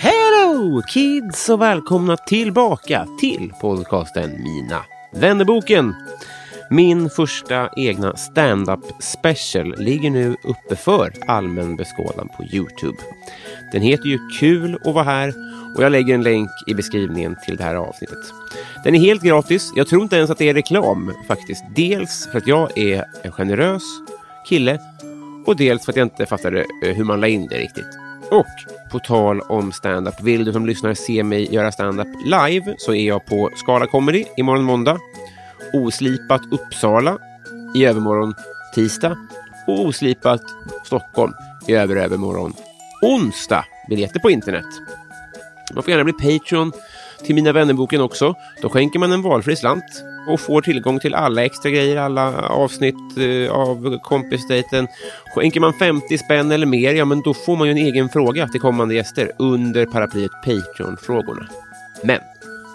Hello kids och välkomna tillbaka till podcasten Mina vännerboken. Min första egna stand-up special ligger nu uppe för allmän beskådan på Youtube. Den heter ju Kul att vara här och jag lägger en länk i beskrivningen till det här avsnittet. Den är helt gratis. Jag tror inte ens att det är reklam faktiskt. Dels för att jag är en generös kille och dels för att jag inte fattade eh, hur man la in det riktigt. Och på tal om stand-up, vill du som lyssnar se mig göra stand-up live så är jag på Skala Comedy imorgon måndag, Oslipat Uppsala i övermorgon tisdag och Oslipat Stockholm i över-övermorgon onsdag. Biljetter på internet. Man får gärna bli Patreon till Mina vännerboken också. Då skänker man en valfri slant och får tillgång till alla extra grejer, alla avsnitt eh, av kompisdejten. Skänker man 50 spänn eller mer, ja men då får man ju en egen fråga till kommande gäster under paraplyet Patreon-frågorna. Men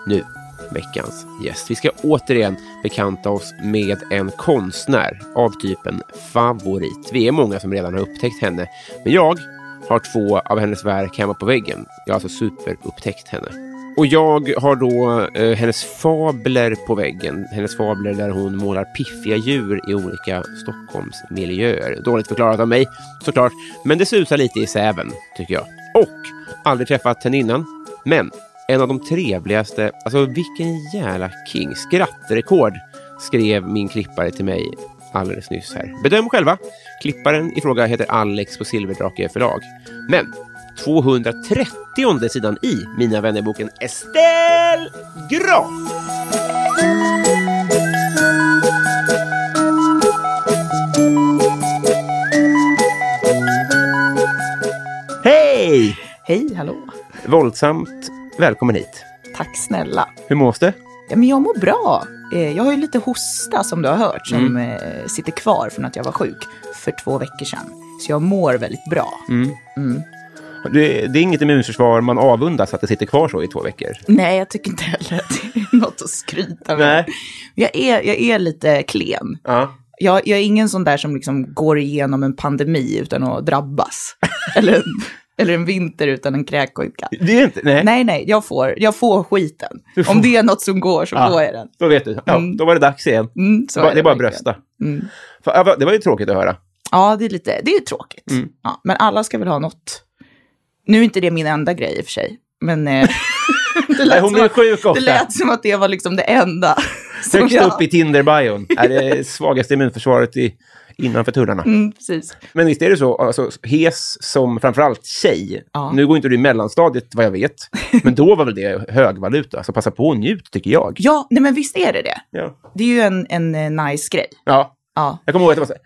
nu veckans gäst. Vi ska återigen bekanta oss med en konstnär av typen favorit. Vi är många som redan har upptäckt henne, men jag har två av hennes verk hemma på väggen. Jag har alltså superupptäckt henne. Och jag har då eh, hennes fabler på väggen. Hennes fabler där hon målar piffiga djur i olika Stockholmsmiljöer. Dåligt förklarat av mig såklart, men det susar lite i säven tycker jag. Och aldrig träffat henne innan, men en av de trevligaste, alltså vilken jävla king, skrattrekord skrev min klippare till mig alldeles nyss här. Bedöm själva. Klipparen i fråga heter Alex på Silverdrake förlag. Men 230 sidan i Mina vännerboken Estelle Graf. Hej! Hej, hallå. Våldsamt välkommen hit. Tack snälla. Hur mås det? Ja, men jag mår bra. Eh, Jag har ju lite hosta som du har hört som Mm. eh, sitter kvar från att jag var sjuk för två veckor sedan. Så jag mår väldigt bra. Mm. Det, det är inget immunförsvar man avundas att det sitter kvar så i två veckor. Nej, jag tycker inte heller att det är något att skryta med. Nej. Jag är, jag är lite klen. Ja. Jag, jag är ingen sån där som liksom går igenom en pandemi utan att drabbas. eller, eller en vinter utan en kräksjuka. Det är inte... Nej. Nej, nej, jag får, jag får skiten. Får- Om det är något som går så Ja. får jag den. Då vet du. Ja, Mm. Då var det dags igen. Mm, det, är det är bara verkligen. brösta. Mm. För, det var ju tråkigt att höra. Ja, det är lite, det är tråkigt. Mm. Ja, men alla ska väl ha något. Nu är inte det min enda grej i och för sig. Men eh, det, lät hon att, sjuk det ofta. lät som att det var liksom det enda. Högst jag- upp i Tinder-bion är det svagaste immunförsvaret i, innanför tullarna. Mm, precis. Men visst är det så, alltså, hes som framförallt tjej. Ja. Nu går inte du i mellanstadiet vad jag vet. Men då var väl det högvaluta. Så passa på och njut tycker jag. Ja, nej, men visst är det det. Ja. Det är ju en, en eh, nice grej. ja. Ja. Jag kommer ihåg att det var så här.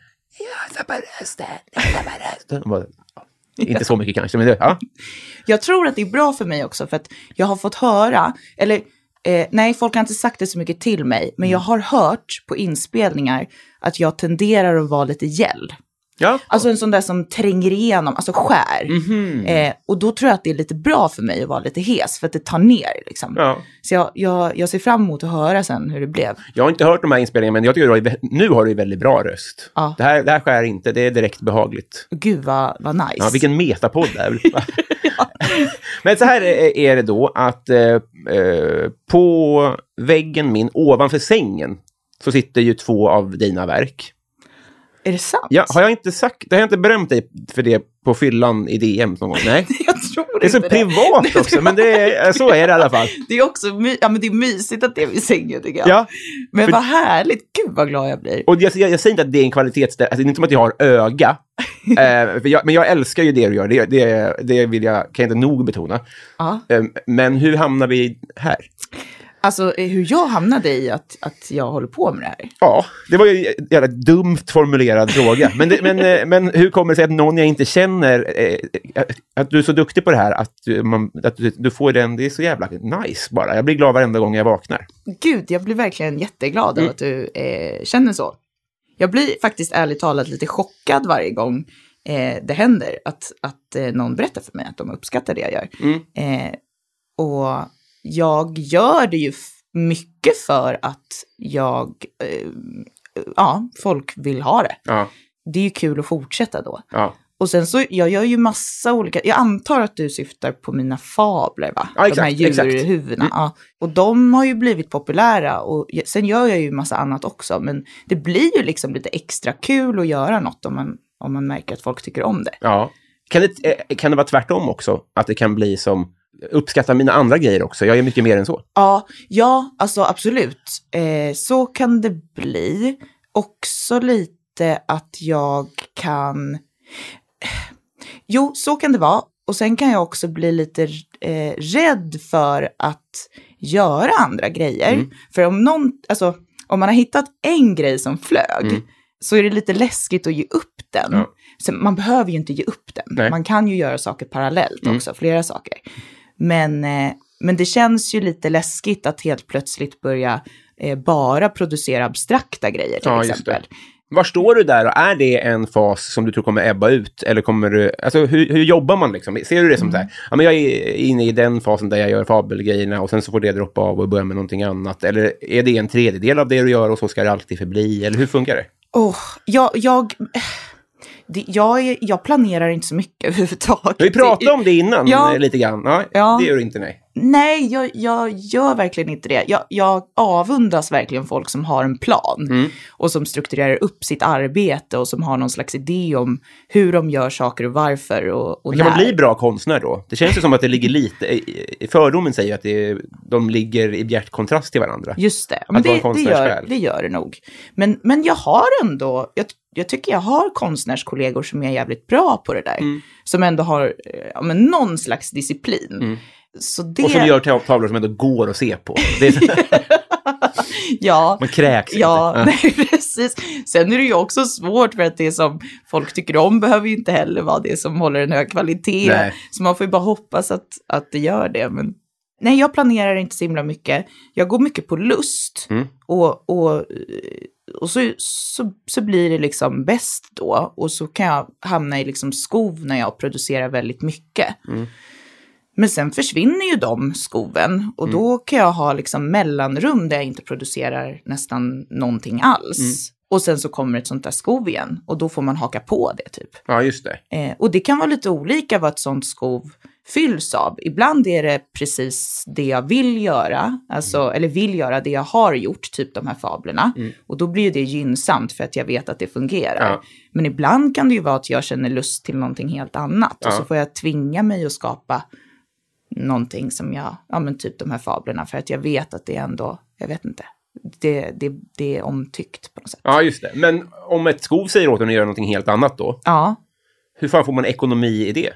Inte så mycket kanske, men det, ja. Jag tror att det är bra för mig också för att jag har fått höra, eller eh, nej, folk har inte sagt det så mycket till mig, men jag har hört på inspelningar att jag tenderar att vara lite gäll. Ja. Alltså en sån där som tränger igenom, alltså skär. Mhm. Eh, och då tror jag att det är lite bra för mig att vara lite hes, för att det tar ner liksom. ja. Så jag, jag, jag ser fram emot att höra sen hur det blev. Jag har inte hört de här inspelningarna, men jag tycker vä- nu har du väldigt bra röst. Ja. Det, här, det här skär inte, det är direkt behagligt. Gud vad, vad nice. Ja, vilken metapodd det är. Men så här är är det då att eh, eh, på väggen min ovanför sängen så sitter ju två av dina verk. Är det sant? Ja, har jag inte sagt, har jag inte berömt dig för det på fyllan i DM någon gång? Nej. Jag tror Det är så inte privat också, men det är, så är det i alla fall. Det är också my- ja, men det är mysigt att det är vid sängen tycker jag. Ja, men för- vad härligt, gud vad glad jag blir. och jag, jag, jag säger inte att det är en kvalitets... Alltså, det är inte som att jag har öga. eh, jag, men jag älskar ju det du gör, det, det, det vill jag, kan jag inte nog betona. Eh, men hur hamnar vi här? Alltså eh, hur jag hamnade i att, att jag håller på med det här. Ja, det var ju en jävla dumt formulerad fråga. Men, det, men, eh, men hur kommer det sig att någon jag inte känner, eh, att du är så duktig på det här, att, du, man, att du, får den, det är så jävla nice bara. Jag blir glad varenda gång jag vaknar. Gud, jag blir verkligen jätteglad Mm. av att du eh, känner så. Jag blir faktiskt ärligt talat lite chockad varje gång eh, det händer att, att eh, någon berättar för mig att de uppskattar det jag gör. Mm. Och jag gör det ju mycket för att jag, eh, ja, folk vill ha det. Ja, Det är ju kul att fortsätta då. ja. Och sen så, jag gör ju massa olika, jag antar att du syftar på mina fabler va? Ja, exakt, De här djurhuvudena. Mm. Ja. Och de har ju blivit populära och sen gör jag ju massa annat också. Men det blir ju liksom lite extra kul att göra något om man, om man märker att folk tycker om det. ja. Kan, det, eh, kan det vara tvärtom också? Att det kan bli som, uppskatta mina andra grejer också? Jag är mycket mer än så. Ja, ja, alltså absolut. Eh, så kan det bli. Också lite att jag kan... Jo, så kan det vara. Och sen kan jag också bli lite eh, rädd för att göra andra grejer. Mm. För om någon, alltså om man har hittat en grej som flög Mm. så är det lite läskigt att ge upp den. Ja. Så man behöver ju inte ge upp den. Nej. Man kan ju göra saker parallellt Mm. också, flera saker. Men, eh, men det känns ju lite läskigt att helt plötsligt börja eh, bara producera abstrakta grejer till Ja, exempel. Var står du där och är det en fas som du tror kommer ebba ut? Eller kommer du, alltså hur, hur jobbar man liksom? Ser du det som så här, ja men jag är inne i den fasen där jag gör fabelgrejerna och sen så får det droppa av och börja med någonting annat? Eller är det en tredjedel av det du gör och så ska det alltid förbli? Eller hur funkar det? Oh, jag, jag, det, jag, jag planerar inte så mycket överhuvudtaget. Vi pratade om det innan Ja. eh, lite grann. Ja, Ja. Det gör du inte, nej. Nej, jag, jag gör verkligen inte det. Jag, jag avundas verkligen folk som har en plan Mm. och som strukturerar upp sitt arbete och som har någon slags idé om hur de gör saker och varför och, och Kan man när. bli bra konstnär då? Det känns ju som att det ligger lite, fördomen säger att det, de ligger i bjärt kontrast till varandra. Just det, men det, det, gör, det gör det nog. Men, men jag har ändå, jag, jag tycker jag har konstnärskollegor som är jävligt bra på det där. Mm. Som ändå har eh, ja, men någon slags disciplin. Så det. Och som gör tav- tavlor som ändå går att se på. Ja, man kräks Ja, inte. nej, precis. Sen är det ju också svårt för att det som folk tycker om behöver ju inte heller vara det som håller en hög kvalitet. Nej. Så man får ju bara hoppas att, att det gör det. Men nej, jag planerar inte så himla mycket. Jag går mycket på lust. Mm. Och, och, och så, så, så blir det liksom bäst då. Och så kan jag hamna i liksom skov när jag producerar väldigt mycket. Mm. Men sen försvinner ju de skoven och Mm. då kan jag ha liksom mellanrum där jag inte producerar nästan någonting alls. Mm. Och sen så kommer ett sånt där skov igen och då får man haka på det typ. Ja, just det. Eh, och det kan vara lite olika vad ett sånt skov fylls av. Ibland är det precis det jag vill göra, alltså, Mm. eller vill göra det jag har gjort, typ de här fablerna. Och då blir det gynnsamt för att jag vet att det fungerar. Ja. Men ibland kan det ju vara att jag känner lust till någonting helt annat. Och Ja. så får jag tvinga mig att skapa någonting som jag, ja men typ de här fablerna, för att jag vet att det är ändå, jag vet inte, det, det, det är omtyckt på något sätt. Ja, just det. Men om ett skov säger åt en att göra någonting helt annat då, Ja, hur fan får man ekonomi i det?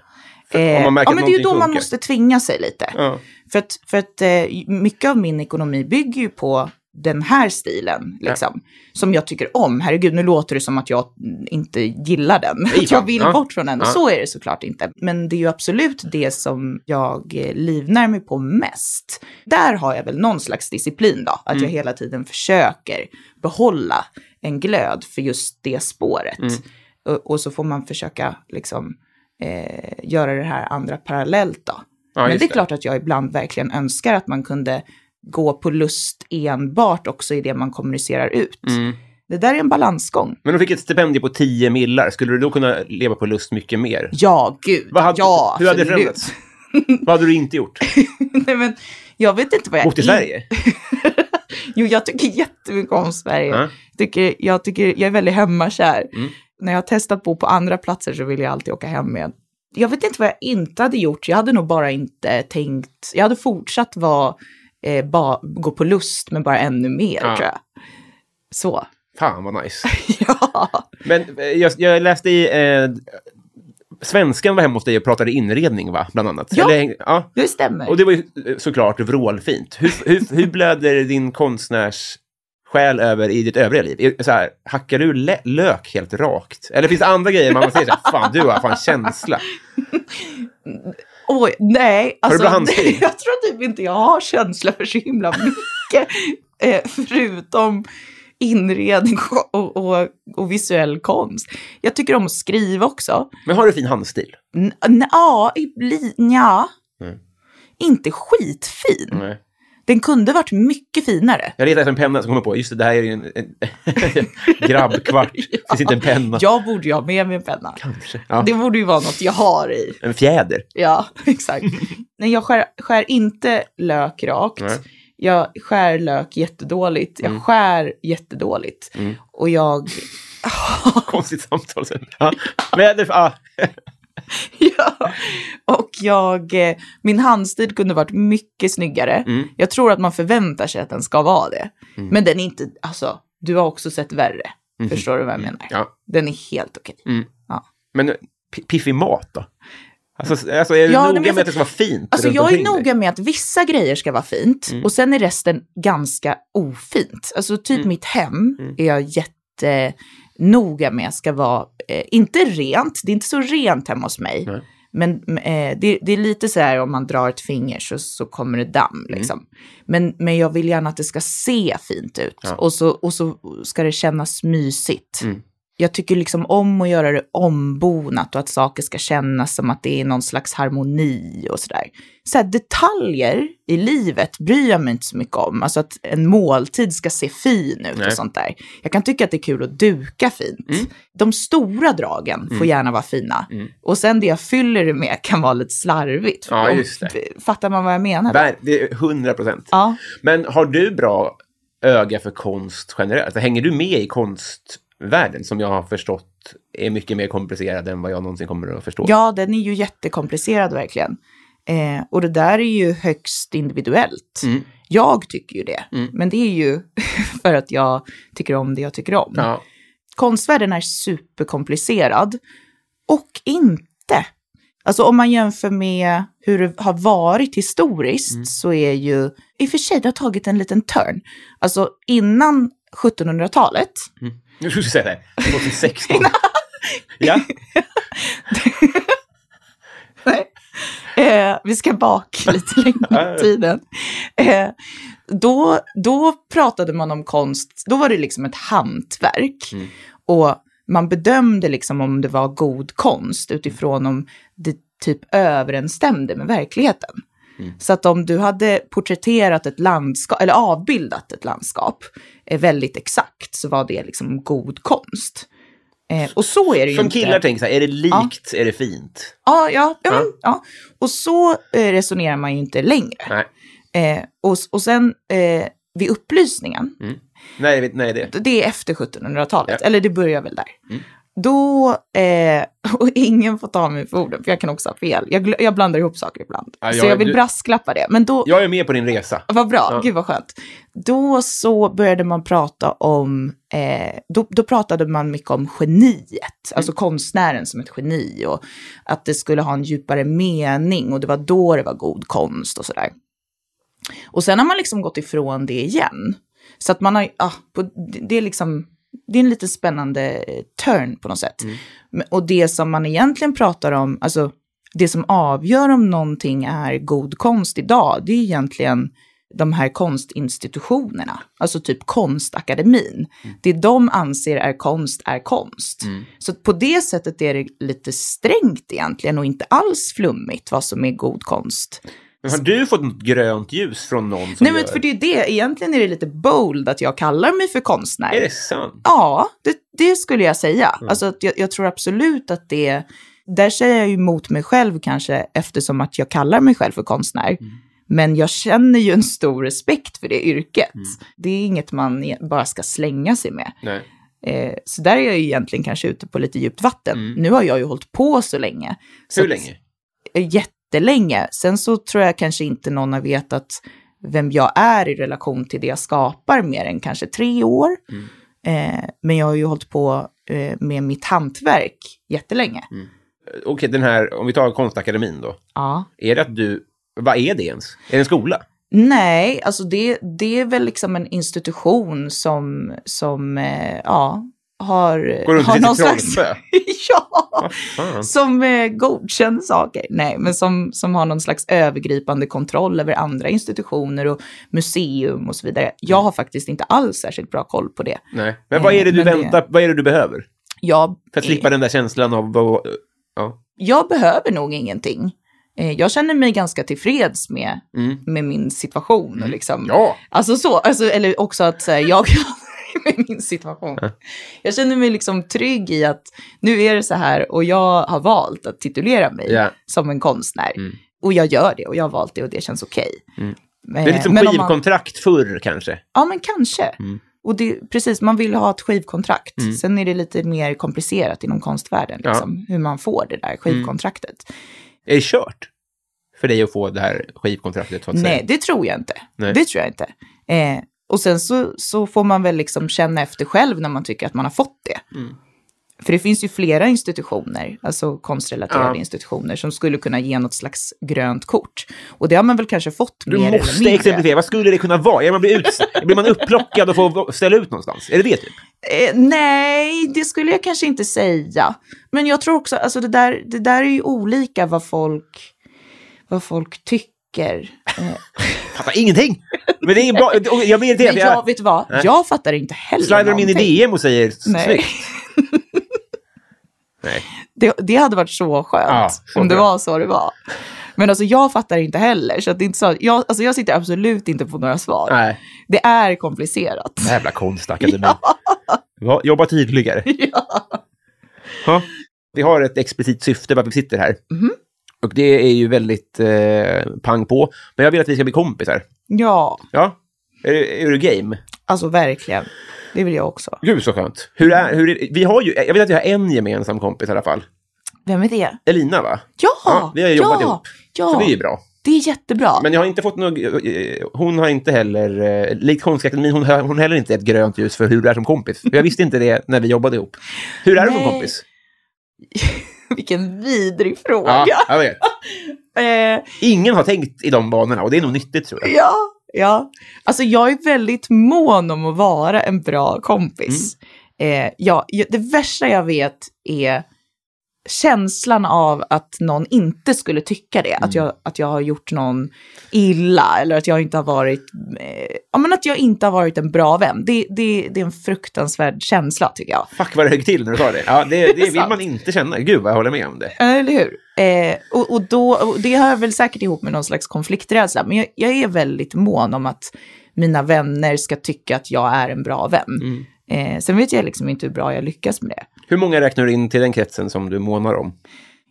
Eh, ja men det är ju då någonting man funkar. måste tvinga sig lite. Ja. För att, för att eh, mycket av min ekonomi bygger ju på den här stilen, liksom. Som jag tycker om. Herregud, nu låter det som att jag inte gillar den. Nej, Att jag vill Ja. bort från den. Och Ja. så är det såklart inte. Men det är ju absolut det som jag eh, livnär mig på mest. Där har jag väl någon slags disciplin då. Att Mm. jag hela tiden försöker behålla en glöd för just det spåret. Och, och så får man försöka liksom eh, göra det här andra parallellt då. Ja, Men det är klart att jag ibland verkligen önskar att man kunde gå på lust enbart också i det man kommunicerar ut. Mm. Det där är en balansgång. Men du fick ett stipendium på 10 millar. Skulle du då kunna leva på lust mycket mer? Ja, gud. Vad hade, ja, hur hade det förändrats? vad hade du inte gjort? Nej, men jag vet inte vad jag... Bott i Sverige? Jo, jag tycker jättemycket om Sverige. Ja. Tycker, jag, tycker, jag är väldigt hemmakär. Mm. När jag har testat bo på andra platser så vill jag alltid åka hem igen. Jag vet inte vad jag inte hade gjort. Jag hade nog bara inte tänkt... Jag hade fortsatt vara, eh, ba, gå på lust, men bara ännu mer, Ja. tror jag. Så. Fan vad nice. Ja. Men eh, jag, jag läste i... Eh, svenskan var hemma hos dig och pratade inredning, va? Bland annat. Ja. Eller, ja. Det stämmer. Och det var ju eh, såklart vrålfint. Hur, hur, hur blöder din konstnärs själ över i ditt övriga liv? Så här, hackar du lök helt rakt? Eller finns det andra grejer man säger så här, fan du har fan känsla? Oj, nej. Alltså, bra handstil? jag tror typ inte jag har känsla för så himla mycket. eh, förutom inredning och, och, och visuell konst. Jag tycker om att skriva också. Men har du fin handstil? N- ja, nja. Mm. Inte skitfin. Nej. Den kunde varit mycket finare. Jag letar efter en penna som kommer på, just det, det här är ju en, en grabbkvart. Det finns inte en penna. Jag borde ju ha med mig en penna. Kanske. Ja. Det borde ju vara något jag har i. En fjäder. Ja, exakt. Nej, jag skär, skär inte lök rakt. Nej. Jag skär lök jättedåligt. Jag Mm. skär jättedåligt. Mm. Och jag... Konstigt samtal sen. Ja. Men, ja. ja. Och jag... eh, Min handstil kunde varit mycket snyggare. Mm. Jag tror att man förväntar sig att den ska vara det. Mm. Men den är inte... Alltså, du har också sett värre. Mhm. Förstår du vad jag menar? ja. Den är helt okej. Men p- piffig mat då? Alltså, alltså är du Ja, noga men med att det ska vara fint Alltså jag är noga med att vissa grejer ska vara fint Mm. och sen är resten ganska ofint. Alltså typ Mm. mitt hem Mm. är jag jättenoga med ska vara, eh, inte rent, det är inte så rent hemma hos mig. Nej. Men eh, det, det är lite så här om man drar ett finger så, så kommer det damm Mm. liksom. Men, men jag vill gärna att det ska se fint ut Ja. och, så, och så ska det kännas mysigt. Mm. Jag tycker liksom om att göra det ombonat och att saker ska kännas som att det är någon slags harmoni och sådär. Så här, detaljer i livet bryr jag mig inte så mycket om. Alltså att en måltid ska se fin ut Nej. och sånt där. Jag kan tycka att det är kul att duka fint. Mm. De stora dragen får Mm. gärna vara fina. Mm. Och sen det jag fyller det med kan vara lite slarvigt. Ja, just det. Fattar man vad jag menar? Ver- Det är 100 procent. Ja. Men har du bra öga för konst generellt? Alltså, hänger du med i konstvärlden som jag har förstått är mycket mer komplicerad än vad jag någonsin kommer att förstå? ja, den är ju jättekomplicerad verkligen. Eh, och det där är ju högst individuellt. Mm. Jag tycker ju det. Mm. Men det är ju för att jag tycker om det jag tycker om. Ja. Konstvärlden är superkomplicerad. Och inte. Alltså om man jämför med hur det har varit historiskt Mm. så är ju, i och för sig det har tagit en liten turn. Alltså innan 1700-talet, Mm. Nu ska jag säga det. 2016. ja. Nej. Eh, vi ska bak lite längre i tiden. Eh, då, då pratade man om konst, då var det liksom ett hantverk. Mm. Och man bedömde liksom om det var god konst utifrån om det typ överensstämde med verkligheten. Mm. Så att om du hade porträtterat ett landskap, eller avbildat ett landskap väldigt exakt, så var det liksom god konst. Eh, och så är det ju Som inte. killar tänker så här, är det likt, är det fint? Ja, ja, ja, Ja. Ja. Och så eh, resonerar man ju inte längre. Nej. Eh, och, och sen eh, vid upplysningen, Nej, vet- nej det. det är efter 1700-talet, Ja. eller det börjar väl där. Mm. Då, eh, och ingen får ta mig för orden, för jag kan också ha fel. Jag, jag blandar ihop saker ibland. Ja, så jag- jag vill du- brasklappa det. Men då, Jag är med på din resa. vad bra, Ja. gud vad skönt. Då så började man prata om, eh, då, då pratade man mycket om geniet, alltså konstnären som ett geni och att det skulle ha en djupare mening och det var då det var god konst och sådär. Och sen har man liksom gått ifrån det igen. Så att man har, ah, på, det är liksom, det är en lite spännande eh, turn på något sätt. Men- Och det som man egentligen pratar om, alltså det som avgör om någonting är god konst idag, det är egentligen de här konstinstitutionerna, alltså typ konstakademin. Det de anser är konst är konst. Så på det sättet är det lite strängt egentligen och inte alls flummigt vad som är god konst. Men har du fått något grönt ljus från någon som Nej men gör? för det är det, egentligen är det lite bold att jag kallar mig för konstnär. Är det sant? Ja, det, det skulle jag säga. Alltså att jag, jag tror absolut att det, där säger jag ju emot mig själv kanske eftersom att jag kallar mig själv för konstnär. Men jag känner ju en stor respekt för det yrket. Det är inget man e- bara ska slänga sig med. Nej. Eh, så där är jag ju egentligen kanske ute på lite djupt vatten. Nu har jag ju hållit på så länge. Så Hur att- länge? Eh, jättelänge. Sen så tror jag kanske inte någon har vetat vem jag är i relation till det jag skapar mer än kanske tre år. Eh, men jag har ju hållit på eh, med mitt hantverk jättelänge. Okej, den här, om vi tar konstakademin då. Ja. Är det att du, vad är det ens? Är det en skola? Nej, alltså det, det är väl liksom en institution som, som eh, ja, har, Går har någon slags... ja! Som eh, godkänner saker. Nej, men som, som har någon slags övergripande kontroll över andra institutioner och museum och så vidare. Jag har faktiskt inte alls särskilt bra koll på det. Nej. Men vad är det du Men det- väntar, vad är det du behöver? Jag, För att slippa den där känslan av, ja. jag behöver nog ingenting. Eh, Jag känner mig ganska tillfreds med, med min situation. Och liksom, Mm. Ja. Alltså så, alltså, eller också att så här, jag med min situation. Jag känner mig liksom trygg i att nu är det så här och jag har valt att titulera mig Ja. som en konstnär. Och jag gör det och jag har valt det och det känns okej. Mm. Eh, Det är lite som men om man- skivkontrakt förr kanske. Ja, men kanske. Och det, precis, man vill ha ett skivkontrakt. Mm. Sen är det lite mer komplicerat inom konstvärlden, Ja. liksom, hur man får det där skivkontraktet. Är det kört? För dig att få det här skivkontraktet så att Nej, säga? det tror jag inte. Nej. Det tror jag inte. Eh, och sen så, så får man väl liksom känna efter själv när man tycker att man har fått det. Mm. För det finns ju flera institutioner, alltså konstrelaterade Ja. institutioner, som skulle kunna ge något slags grönt kort. Och det har man väl kanske fått Du mer eller måste mindre. exemplifiera. Vad skulle det kunna vara? Är man blir, ut, blir man upplockad och får ställa ut någonstans? Är det det typ? Eh, nej, det skulle jag kanske inte säga. Men jag tror också, alltså det där, det där är ju olika vad folk, vad folk tycker. Eh, Fattar ingenting! Men det är bra. Jag ber det. men jag, Jag vet vad? Nej. Jag fattar inte heller slidar de in i. DM och säger Nej. snyggt. Nej. Det, det hade varit så skönt Ja, så om det var så det var. Men alltså jag fattar inte heller. Så det är inte så, jag, alltså jag sitter absolut inte på några svar. Nej. Det är komplicerat. Jävla konstakademi. Ja. Jobba tydligare. ja. Ja. Vi har ett explicit syfte varför vi sitter här. Mhm. Och det är ju väldigt eh, pang på. Men jag vill att vi ska bli kompisar. ja, Ja. Är, du- är du game? alltså verkligen. Det vill jag också. Gud så skönt. Hur är, hur är, vi har ju, jag vet att vi har en gemensam kompis i alla fall. Vem är det? Elina va? Ja! Ja, vi har jobbat ja, ihop. Ja, Så det är ju bra. det är jättebra. Men jag har inte fått något, eh, hon har inte heller, eh, likt Konstakademin, hon har hon heller inte ett grönt ljus för hur du är som kompis. För jag visste inte det när vi jobbade ihop. Hur är du som Nej. kompis? Vilken vidrig fråga. Ja, jag vet. Eh, Ingen har tänkt i de banorna och det är nog nyttigt tror jag. ja, ja. Alltså jag är väldigt mån om att vara en bra kompis. Mm. Eh, ja, det värsta jag vet är känslan av att någon inte skulle tycka det. Mm. Att, jag, att jag har gjort någon illa eller att jag inte har varit, eh, ja men att jag inte har varit en bra vän. Det, det, det är en fruktansvärd känsla tycker jag. Fuck vad det högg till när du sa det. Ja, det, det vill man inte känna. Gud vad jag håller med om det. Eller hur? Eh, och, och, då, och det hör väl säkert ihop med någon slags konflikträdsla. Men jag, jag är väldigt mån om att mina vänner ska tycka att jag är en bra vän. Eh, sen vet jag liksom inte hur bra jag lyckas med det. Hur många räknar du in till den kretsen som du månar om?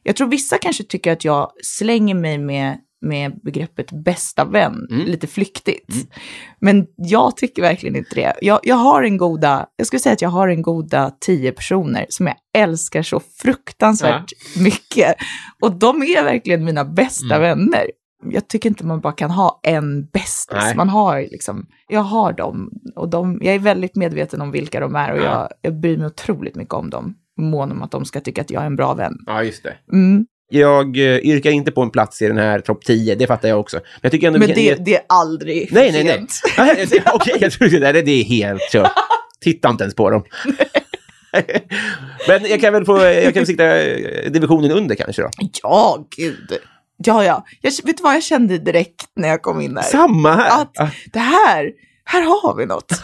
Jag tror vissa kanske tycker att jag slänger mig med, med begreppet bästa vän, lite flyktigt. Men jag tycker verkligen inte det. Jag, jag har en goda, jag skulle säga att jag har en goda tio personer som jag älskar så fruktansvärt mycket. Och de är verkligen mina bästa vänner. Jag tycker inte man bara kan ha en bästis. Man har liksom, jag har dem. Och de, jag är väldigt medveten om vilka de är och Ja. jag, jag bryr mig otroligt mycket om dem. Mån om att de ska tycka att jag är en bra vän. Ja, just det. Mm. Jag eh, yrkar inte på en plats i den här topp 10, det fattar jag också. Men jag tycker ändå Men det, ge- det är aldrig Nej, nej, nej. Okej, jag tror det, det är helt kört. Titta inte ens på dem. Men jag kan väl få, jag kan sikta eh, divisionen under kanske då. Ja, gud. Ja, ja. Jag, vet du vad jag kände direkt när jag kom in där? Samma här! Att det här, här har vi något.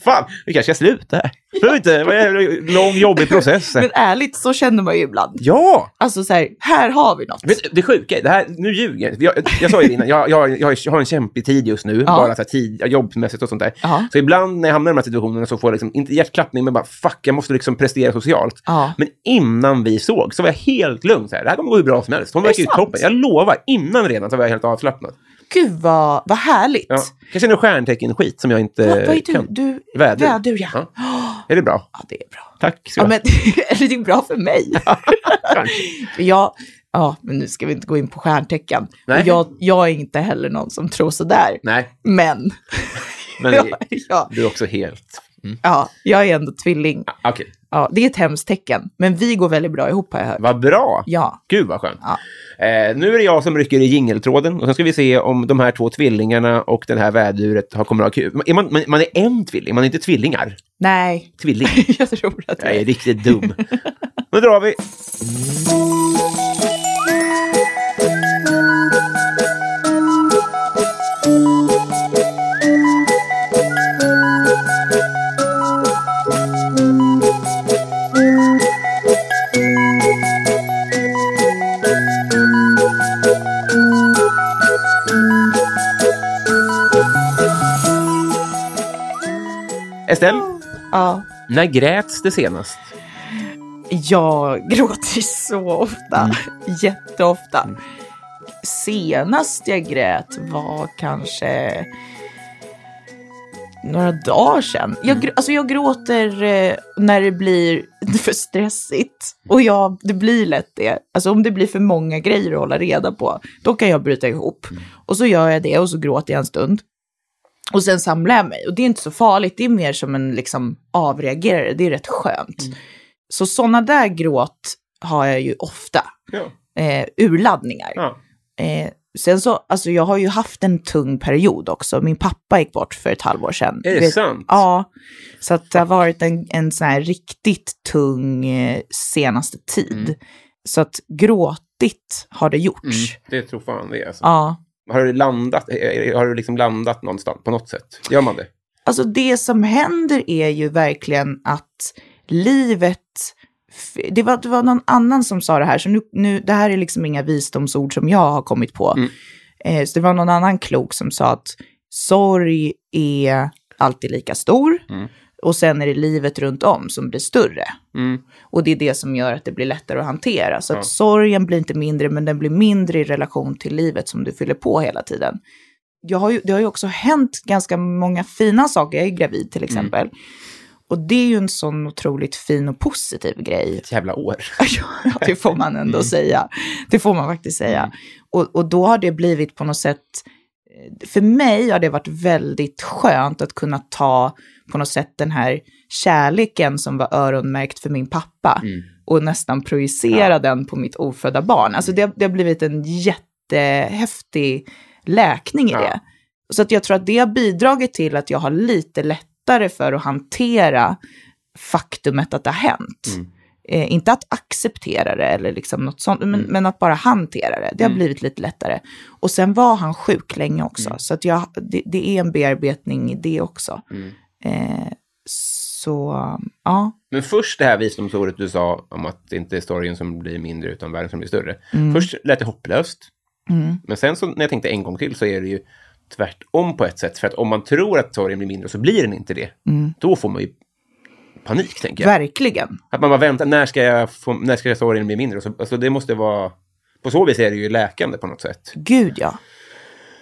Fan, vi kanske ska sluta här. Behöver inte, lång jobbig process. Men ärligt, så känner man ju ibland. Ja! Alltså så här, här har vi något. Du, det sjuka är, det här, nu ljuger jag. Jag, sa ju det innan, jag, jag, jag, har en kämpig tid just nu, Ja. bara så här tid, jobbmässigt och sånt där. Ja. Så ibland när jag hamnar i de här situationerna så får jag liksom, inte hjärtklappning, men bara fuck, jag måste liksom prestera socialt. Ja. Men innan vi såg så var jag helt lugn. Så här, det här kommer gå hur bra som helst. Hon verkar ju toppen. Jag lovar, innan redan så var jag helt avslappnad. Gud vad, vad härligt. Ja. Kanske det stjärntecken-skit som jag inte Vad, vad är du? kan. du Vädur. Vädur, ja. Ja. Ja. Är det bra? det är bra. Tack. ska Ja, men, det är bra för mig. Jag, ja, men nu ska vi inte gå in på stjärntecken. Nej. Jag, jag är inte heller någon som tror sådär. Nej, Men, men ja, ja, du är också helt... Mm. ja, jag är ändå tvilling. Okej, Ja, det är ett hemskt tecken. Men vi går väldigt bra ihop har jag hört. vad bra. Ja, Gud vad skönt. Ja. Eh, nu är det jag som rycker i jingeltråden och sen ska vi se om de här två tvillingarna och det här väduret har kommer att ha kul. Är man, man, man är en tvilling, man är inte tvillingar. nej, Tvilling. jag tror att Jag är det är. riktigt dum. Nu drar vi. Estelle, Ja. när gräts det senast? Jag gråter så ofta. Mm. Jätteofta. Senast jag grät var kanske några dagar sedan. Jag, Mm. alltså jag gråter eh, när det blir för stressigt. Och jag, det blir lätt det. Alltså om det blir för många grejer att hålla reda på, då kan jag bryta ihop. Mm. Och så gör jag det och så gråter jag en stund. Och sen samlar jag mig. Och det är inte så farligt, det är mer som en liksom avreagerare. Det är rätt skönt. Mm. Så sådana där gråt har jag ju ofta. Ja. Eh, urladdningar. ja. Eh, sen så, alltså jag har ju haft en tung period också. Min pappa gick bort för ett halvår sedan. Är det Vet- sant? Ja, så att det har varit en, en sån här riktigt tung eh, senaste tid. Mm. Så att gråtigt har det gjorts. Mm, det tror fan det är. Alltså. Ja, Har du landat, eh, har du liksom landat någonstans på något sätt? Gör man det? alltså det som händer är ju verkligen att livet det var, det var någon annan som sa det här, så nu, nu, det här är liksom inga visdomsord som jag har kommit på. Mm. Eh, så det var någon annan klok som sa att sorg är alltid lika stor Mm. Och sen är det livet runt om som blir större. Mm. Och det är det som gör att det blir lättare att hantera. Så Ja. att sorgen blir inte mindre, men den blir mindre i relation till livet som du fyller på hela tiden. Jag har ju, det har ju också hänt ganska många fina saker. Jag är gravid till exempel. Och det är ju en sån otroligt fin och positiv grej. Ett jävla år. Ja, det får man ändå säga. Det får man faktiskt säga. Och, och då har det blivit på något sätt, för mig har det varit väldigt skönt att kunna ta på något sätt den här kärleken som var öronmärkt för min pappa Mm. och nästan projicera den på mitt ofödda barn. Alltså det, har- det har blivit en jättehäftig läkning i Ja. det. Så att jag tror att det har bidragit till att jag har lite lättare för att hantera faktumet att det har hänt. Mm. Eh, inte att acceptera det eller liksom något sånt, men, men att bara hantera det. Det har blivit lite lättare. Och sen var han sjuk länge också, så att jag, det, det är en bearbetning i det också. Mm. Eh, så, ja. Men först det här visdomsordet du sa om att det inte är storyn som blir mindre utan världen som blir större. Mm. Först lät det hopplöst. Men sen så när jag tänkte en gång till så är det ju tvärtom på ett sätt. För att om man tror att storyn blir mindre så blir den inte det. Då får man ju panik, tänker jag. Verkligen. Att man bara väntar, när ska, jag få, när ska storyn bli mindre? Så, alltså det måste vara... På så vis är det ju läkande på något sätt. Gud ja.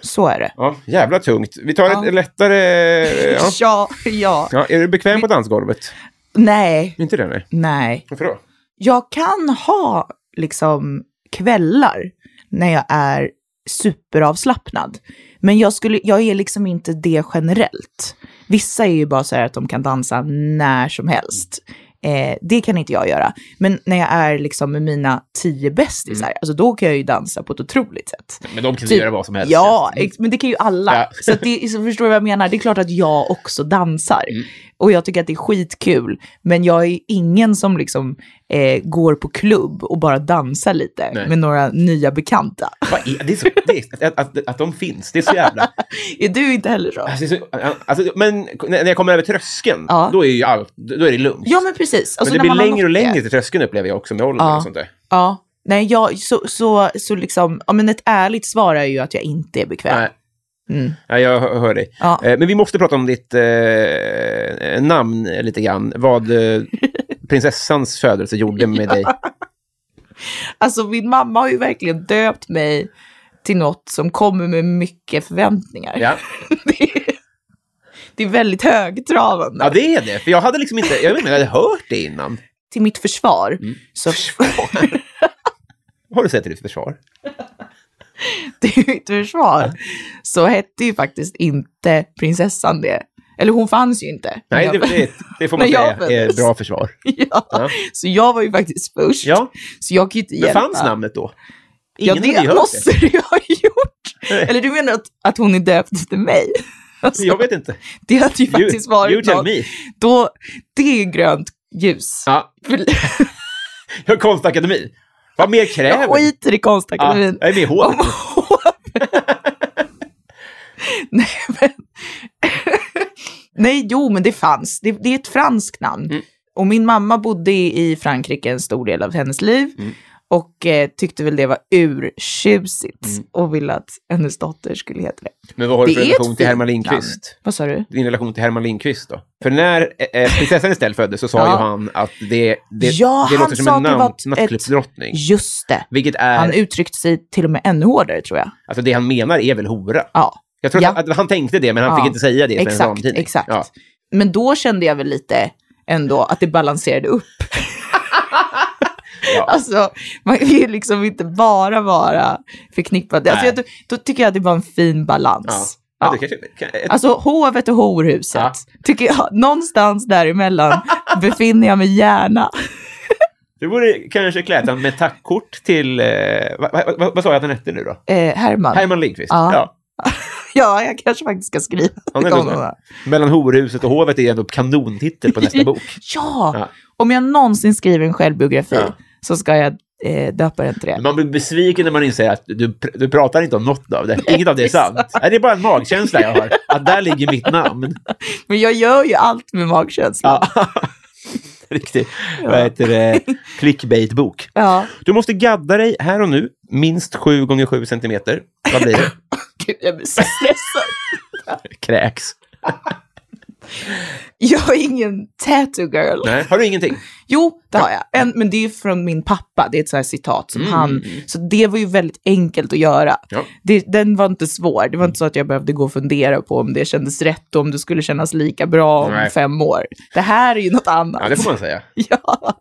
Så är det. Ja, jävla tungt. Vi tar Ja. ett lättare... Ja. Ja, ja. Ja, är du bekväm på dansgolvet? Nej, Inte det, nej. nej. Varför då? Jag kan ha liksom kvällar när jag är superavslappnad. Men jag, skulle, jag är liksom inte det generellt. Vissa är ju bara så här att de kan dansa när som helst. Eh, det kan inte jag göra. Men när jag är liksom med mina tio bästisar, Mm. alltså då kan jag ju dansa på ett otroligt sätt. Men de kan Typ- göra vad som helst. Ja, men det kan ju alla. Ja. Så, det, så förstår du vad jag menar? Det är klart att jag också dansar. Mm. Och jag tycker att det är skitkul. Men jag är ingen som liksom eh, går på klubb och bara dansar lite Nej. med några nya bekanta. Är, det är så, det är, att, att, att de finns, det är så jävla... Är du inte heller så? Alltså, så, alltså, men när jag kommer över tröskeln, Ja. då är ju allt, då är det lugnt. Ja, men precis. Alltså, men det blir längre och längre till tröskeln upplever jag också med åldern Ja. och sånt där. Ja. Nej, jag, så, så, så liksom, ja men ett ärligt svar är ju att jag inte är bekväm. Nej. Mm. Ja, jag hör, dig. Ja. Eh, men vi måste prata om ditt eh, namn lite grann. Vad eh, prinsessans födelse gjorde med dig. Alltså min mamma har ju verkligen döpt mig till något som kommer med mycket förväntningar. Ja. Det, är, det är väldigt högtravande. ja, det är det. För jag hade liksom inte, jag vet inte, jag hade hört det innan. Till mitt försvar, Mm. så Vad har du sett till ditt försvar? till mitt försvar, så hette ju faktiskt inte prinsessan det. Eller hon fanns ju inte. Nej, det, det, det får man säga är bra försvar. ja. Ja. Så jag var ju faktiskt först. Ja, Så jag kan ju inte men hjälpa. fanns namnet då? Ja, Ingen ju det måste det. ju ha gjort. Nej. Eller du menar att, att hon är döpt efter mig? Alltså, Jag vet inte. det hade ju faktiskt varit you tell något. me. Då, det är grönt ljus. Ja, För- jag konstakademin. Vad mer kräver Jag skiter i ja, konstakademin. Jag är med hovet. Nej, men... Nej, jo, men det fanns. Det, det är ett franskt namn. Mm. Och min mamma bodde i Frankrike en stor del av hennes liv. Mm. Och eh, tyckte väl det var urtjusigt. Mm. Och ville att hennes dotter skulle heta det. Men vad har du för relation till Herman. Lindqvist? Vad sa du? Din relation till Herman Lindqvist då? För när eh, eh, prinsessan Estelle föddes så sa Ja. ju han att det, det, Ja, det låter som en namn, nattklubbsdrottning. Just det. Vilket är, Han uttryckte sig till och med ännu hårdare tror jag. alltså det han menar är väl hora. Ja, Jag tror Ja. att, att han tänkte det, men han Ja. fick inte säga det Svensk exakt. Damtidning. exakt. Ja. Men då kände jag väl lite ändå att det balanserade upp. Ja. Alltså, man vill ju liksom inte bara vara förknippad. Alltså, jag, då tycker jag att det var en fin balans. Ja, Ja. det kanske, kan, ett, Alltså hovet och horhuset, Ja. tycker jag, någonstans däremellan befinner jag mig gärna. det vore kanske klädsamt med tackkort till... Eh, vad, vad, vad, vad sa jag att han hette nu då? Eh, Herman. Herman Lindqvist. Ja. Ja. Ja, jag kanske faktiskt ska skriva så. Mellan horhuset och hovet är ändå kanontitel på nästa bok. Ja, Ja. om jag någonsin skriver en självbiografi Ja. Så ska jag eh, döpa den till det. Man blir besviken när man inser att du, du pratar inte om något av det. Inget av det är sant. Nej, det är bara en magkänsla jag har. Att där ligger mitt namn. Men jag gör ju allt med magkänsla. Ja. Riktigt, vad heter det, clickbait-bok. Ja. Du måste gadda dig här och nu, minst 7 gånger 7 centimeter. Vad blir det? Gud, jag blir så stressad. Kräks. Jag är ingen tattoo girl. Nej, har du ingenting? Jo, det har jag. En, men det är från min pappa. Det är ett sånt citat som Mm, han... Så det var ju väldigt enkelt att göra. Ja. Det, den var inte svår. Det var inte så att jag behövde gå och fundera på om det kändes rätt och om det skulle kännas lika bra om Nej. fem år. Det här är ju något annat. Ja, det får man säga. Ja,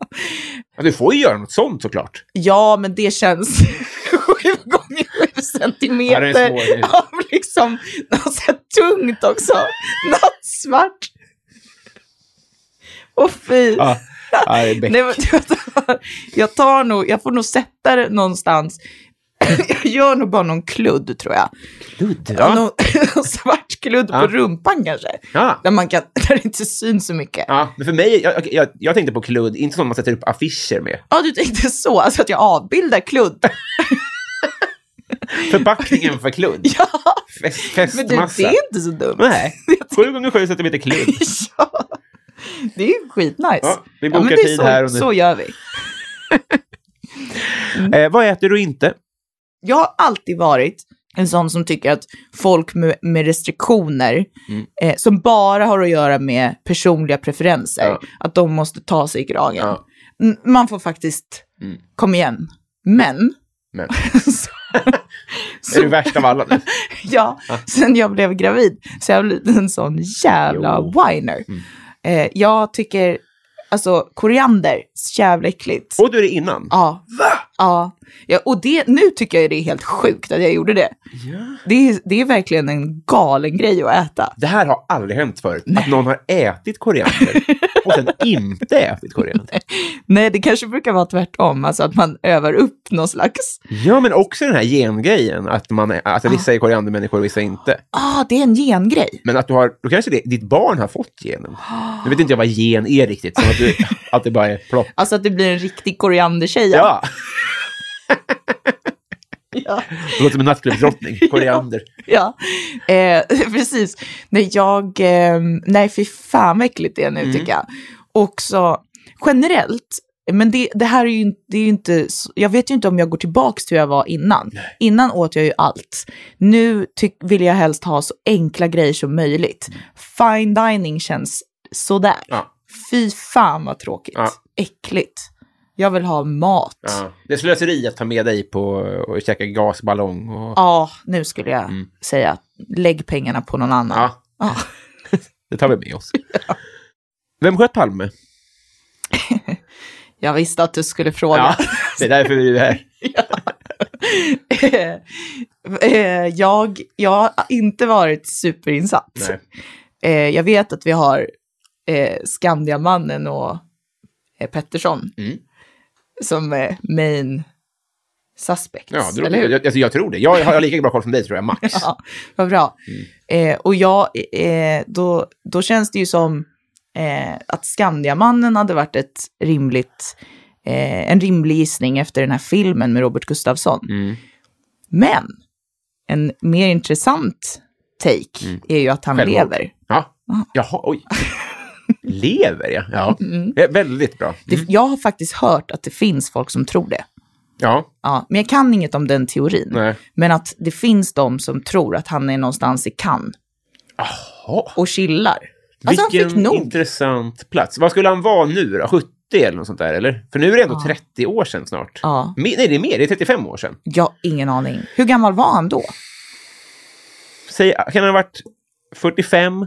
Ja, du får ju göra något sånt såklart. ja men det känns sju gånger Ja, centimeter svårt. av liksom något så tungt också. Nattsvart. Och fy. Ja, ja det är bäck. Nej, men, jag, tar, nog, jag får nog sätta det någonstans. jag gör nog bara någon kludd tror jag. Kludd, Ja. ja. Någon, någon svart kludd Ja. på rumpan kanske. Ja. Där, man kan, där det inte syns så mycket. Ja. ja, men för mig, jag, jag, jag tänkte på kludd, inte som man sätter upp affischer med. du tänkte så, alltså att jag avbildar kludd. Förpackningen för kludd. ja, Fest, men du, festmassa. det är inte så dumt. Nej, 7 gånger 7 centimeter kludd. ja, det är ju skitnice. Ja, vi men bokar det är tid så, här och nu. Så gör vi. Eh, vad äter du inte? Jag har alltid varit en sån som tycker att folk med, med restriktioner, Mm. eh, som bara har att göra med personliga preferenser, Ja. att de måste ta sig i kragen. Ja. Man får faktiskt, Mm. kom igen. Men, Men, så, är du värst av alla nu? ja, sen jag blev gravid så jag har blivit en sån jävla Jo. whiner. Mm. Eh, jag tycker, alltså koriander, jävla äckligt. Och du är det innan? Ja. Ja. ja. Och det, nu tycker jag det är helt sjukt att jag gjorde det. Ja. Det är, det är verkligen en galen grej att äta. Det här har aldrig hänt förut. Att någon har ätit koriander. och sen inte ätit koriander. Nej, det kanske brukar vara tvärtom, alltså att man övar upp någon slags... Ja, men också den här gengrejen, att man alltså, vissa är koriandermänniskor och vissa inte. Ah, det är en gengrej. Men att du har, då kanske det, ditt barn har fått genen. Nu vet inte jag vad gen är riktigt, som att, du, att det bara är plopp. Alltså att det blir en riktig koriandertjeja. Ja, ja. det låter som en nattklubbsdrottning, koriander. Ja, eh, precis. Nej, jag... Eh, nej, fy fan vad äckligt det är nu Mm. tycker jag. Också generellt, men det, det här är ju, det är ju inte... Jag vet ju inte om jag går tillbaka till hur jag var innan. Innan åt jag ju allt. Nu tyck, vill jag helst ha så enkla grejer som möjligt. Fine dining känns sådär. Ja. Fy fan vad tråkigt. Ja. Äckligt. Jag vill ha mat. Ja, Ja. Det är slöseri att ta med dig på och käka gasballong. Och, nu skulle jag säga. Lägg pengarna på någon annan. ja, Ja. det tar vi med oss. Vem sköt Palme? Jag visste att du skulle fråga. Ja, det är därför vi är här. Eh, jag, jag har inte varit superinsatt. Nej. Eh, jag vet att vi har eh, Skandiamannen och Pettersson Mm. Som main suspects. Ja, det, eller hur? jag, alltså, jag tror det. Jag har lika bra koll som dig, tror jag, max. Ja, vad bra. Eh, och jag, eh, då, då känns det ju som eh, att Skandiamannen hade varit ett rimligt, eh, en rimlig gissning efter den här filmen med Robert Gustafsson. Mm. Men en mer intressant take är ju att han Självmord. lever. Ja. Jaha, oj. Lever, ja. ja. Det är väldigt bra. Det, jag har faktiskt hört att det finns folk som tror det. Ja, Ja, men jag kan inget om den teorin. nej. Men att det finns de som tror att han är någonstans i Cannes Jaha. och chillar. Alltså han Vilken fick nog. intressant plats. Vad skulle han vara nu då? 70 eller något sånt där, eller? För nu är det ändå Ja. 30 år sedan snart. Ja. Me- nej, det är mer. Det är 35 år sedan. Jag har ingen aning. Hur gammal var han då? Säg, kan han ha varit 45?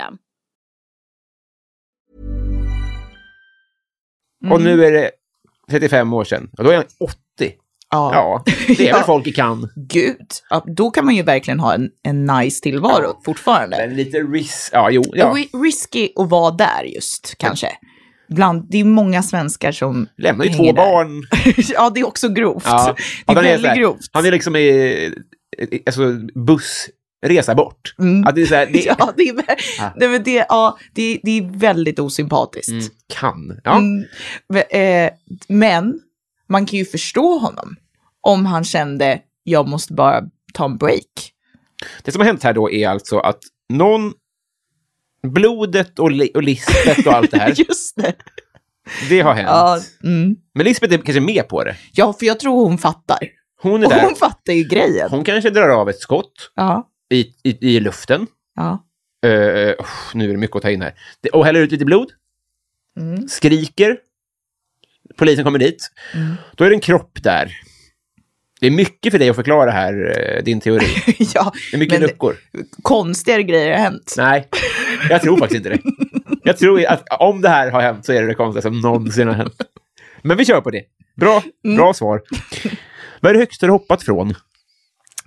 Och nu är det 35 år sedan. Och då är han 80. Ja. Ja, det är Ja. väl folk i kan. Gud, ja, då kan man ju verkligen ha en, en nice tillvaro fortfarande. Men lite risk... Ja, jo. Ja. Ri- Risky att vara där just, kanske. Bland, det är många svenskar som Lämnar ju två där. barn. ja, det är också grovt. Ja. Det är han, är så väldigt grovt. han är liksom i, alltså, bussresa bort. Mm. Att det är så här, det, Ja, det är, vä- Ja. det, men det, ja, det, det är väldigt osympatiskt. Mm, kan. Ja. Mm, eh, men man kan ju förstå honom om han kände jag måste bara ta en break. Det som har hänt här då är alltså att någon... Blodet och, li, och listet och allt det här, Just det. det har hänt. Ja, mm. Men Lisbeth är kanske med på det. ja, för jag tror hon fattar. Hon är Och där. hon fattar ju grejen. Hon kanske drar av ett skott Ja, i, i, i luften. ja. Uh, nu är det mycket att ta in här. Och häller ut lite blod. Mm. Skriker. Polisen kommer dit. Då är det en kropp där. Det är mycket för dig att förklara här, eh, din teori. ja, Det är mycket luckor. konstigare grejer har hänt. Nej, jag tror faktiskt inte det. Jag tror att om det här har hänt så är det det konstigaste som någonsin har hänt. Men vi kör på det. Bra, bra svar. Vad är det högsta du hoppat från?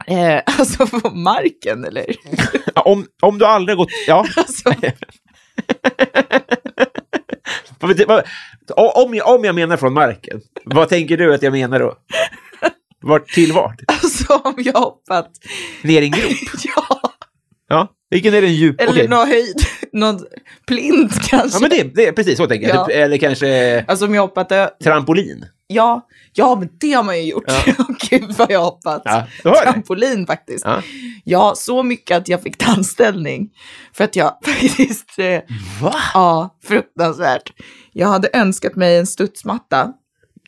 Eh, alltså på marken eller? Om, om du aldrig gått... Ja. Alltså, om, jag, om jag menar från marken, vad tänker du att jag menar då? Vart till vart? alltså om jag hoppat, Ner i en grop? ja, Ja. Vilken är den djup? eller Okej. någon höjd, någon plint kanske. Ja, men det, det är precis så tänker jag. Ja. Eller kanske Alltså om jag hoppat, trampolin. Ja, ja men det har man ju gjort. Gud vad jag hoppat. Ja, det. Trampolin faktiskt. Ja. Ja, så mycket att jag fick tandställning. För att jag faktiskt, eh, Va? ja, fruktansvärt. Jag hade önskat mig en studsmatta.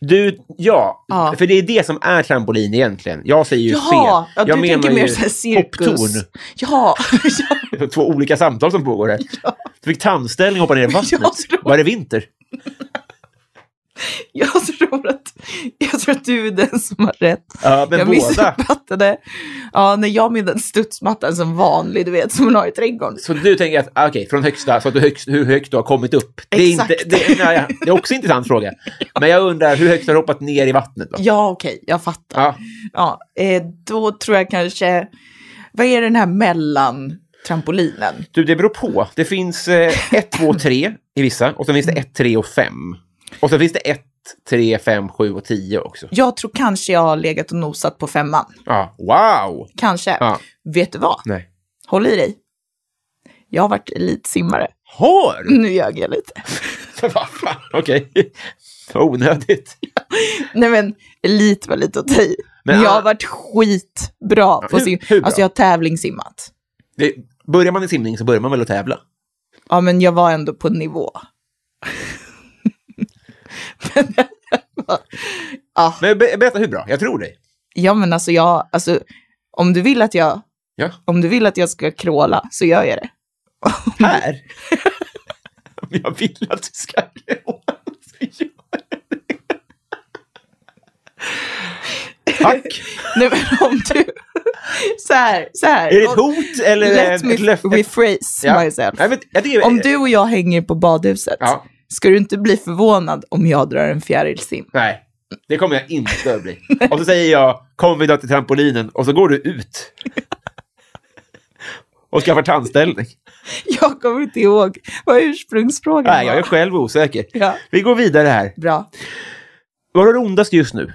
Du, ja, Ja. för det är det som är trampolin egentligen. Jag säger ju Jaha, fel. ja, du jag tänker mer så här cirkus. hopptorn. Ja, ja, Två olika samtal som pågår här. Du fick tandställning och hoppade ner i vattnet. Jag Var det vinter? jag tror att, jag tror att du är den som har rätt. Ja, men jag båda. missuppfattade. Ja, när jag med den studsmattan som vanlig, du vet, som man har i trädgården. Så du tänker att, ah, okej, från högsta, så att du högst, hur högt du har kommit upp. Det är, inte, Exakt. det, nej, det är också en intressant fråga. Men jag undrar, hur högt har du hoppat ner i vattnet då? Ja, okej, jag fattar. Ja, Ja, eh, då tror jag kanske, vad är den här mellan trampolinen? du, det beror på. Det finns 1, 2, 3 i vissa, och så finns det 1, 3 och 5. Och så finns det 1, 3, 5, 7 och 10 också. Jag tror kanske jag har legat och nosat på femman. Ja, wow! Kanske. Ja. Vet du vad? Nej. Håll i dig. Jag har varit elitsimmare. Har? Nu ljög jag lite. Okej. Vad onödigt. Nej men, elit var lite att ta i. Men, jag ah- har varit skitbra på Hur- sim. hur bra? Alltså jag har tävlingssimmat. Det, börjar man i simning så börjar man väl att tävla? Ja, men jag var ändå på nivå. Men, ja, Men be, berätta hur bra, jag tror dig. ja, men alltså jag, alltså om du vill att jag, Ja. om du vill att jag ska kråla så gör jag det. Här? Om jag vill att du ska gråta så gör jag det. Tack. Nej, men om du, så här, så här. Är det ett hot eller Let ett me rephrase Ja. myself. Nej, men jag tycker- Om du och jag hänger på badhuset, Ja. Ska du inte bli förvånad om jag drar en fjärilsim? Nej, det kommer jag inte att bli. Och så säger jag, kom vi då till trampolinen, och så går du ut. Och skaffar tandställning. Jag kommer inte ihåg vad ursprungsfrågan Nej, jag var. är själv osäker. Ja. Vi går vidare här. Bra. Vad har du ondast just nu?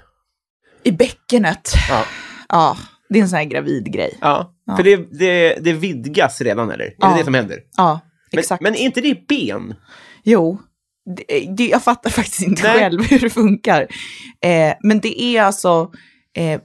I bäckenet. Ja. Ja, det är en sån här gravidgrej. Ja. För det, det, det vidgas redan, eller? Är Ja. det det som händer? Ja, Men, exakt. men är inte det ben? Jo, det, det, jag fattar faktiskt inte Nej. själv hur det funkar. Eh, men det är alltså, eh,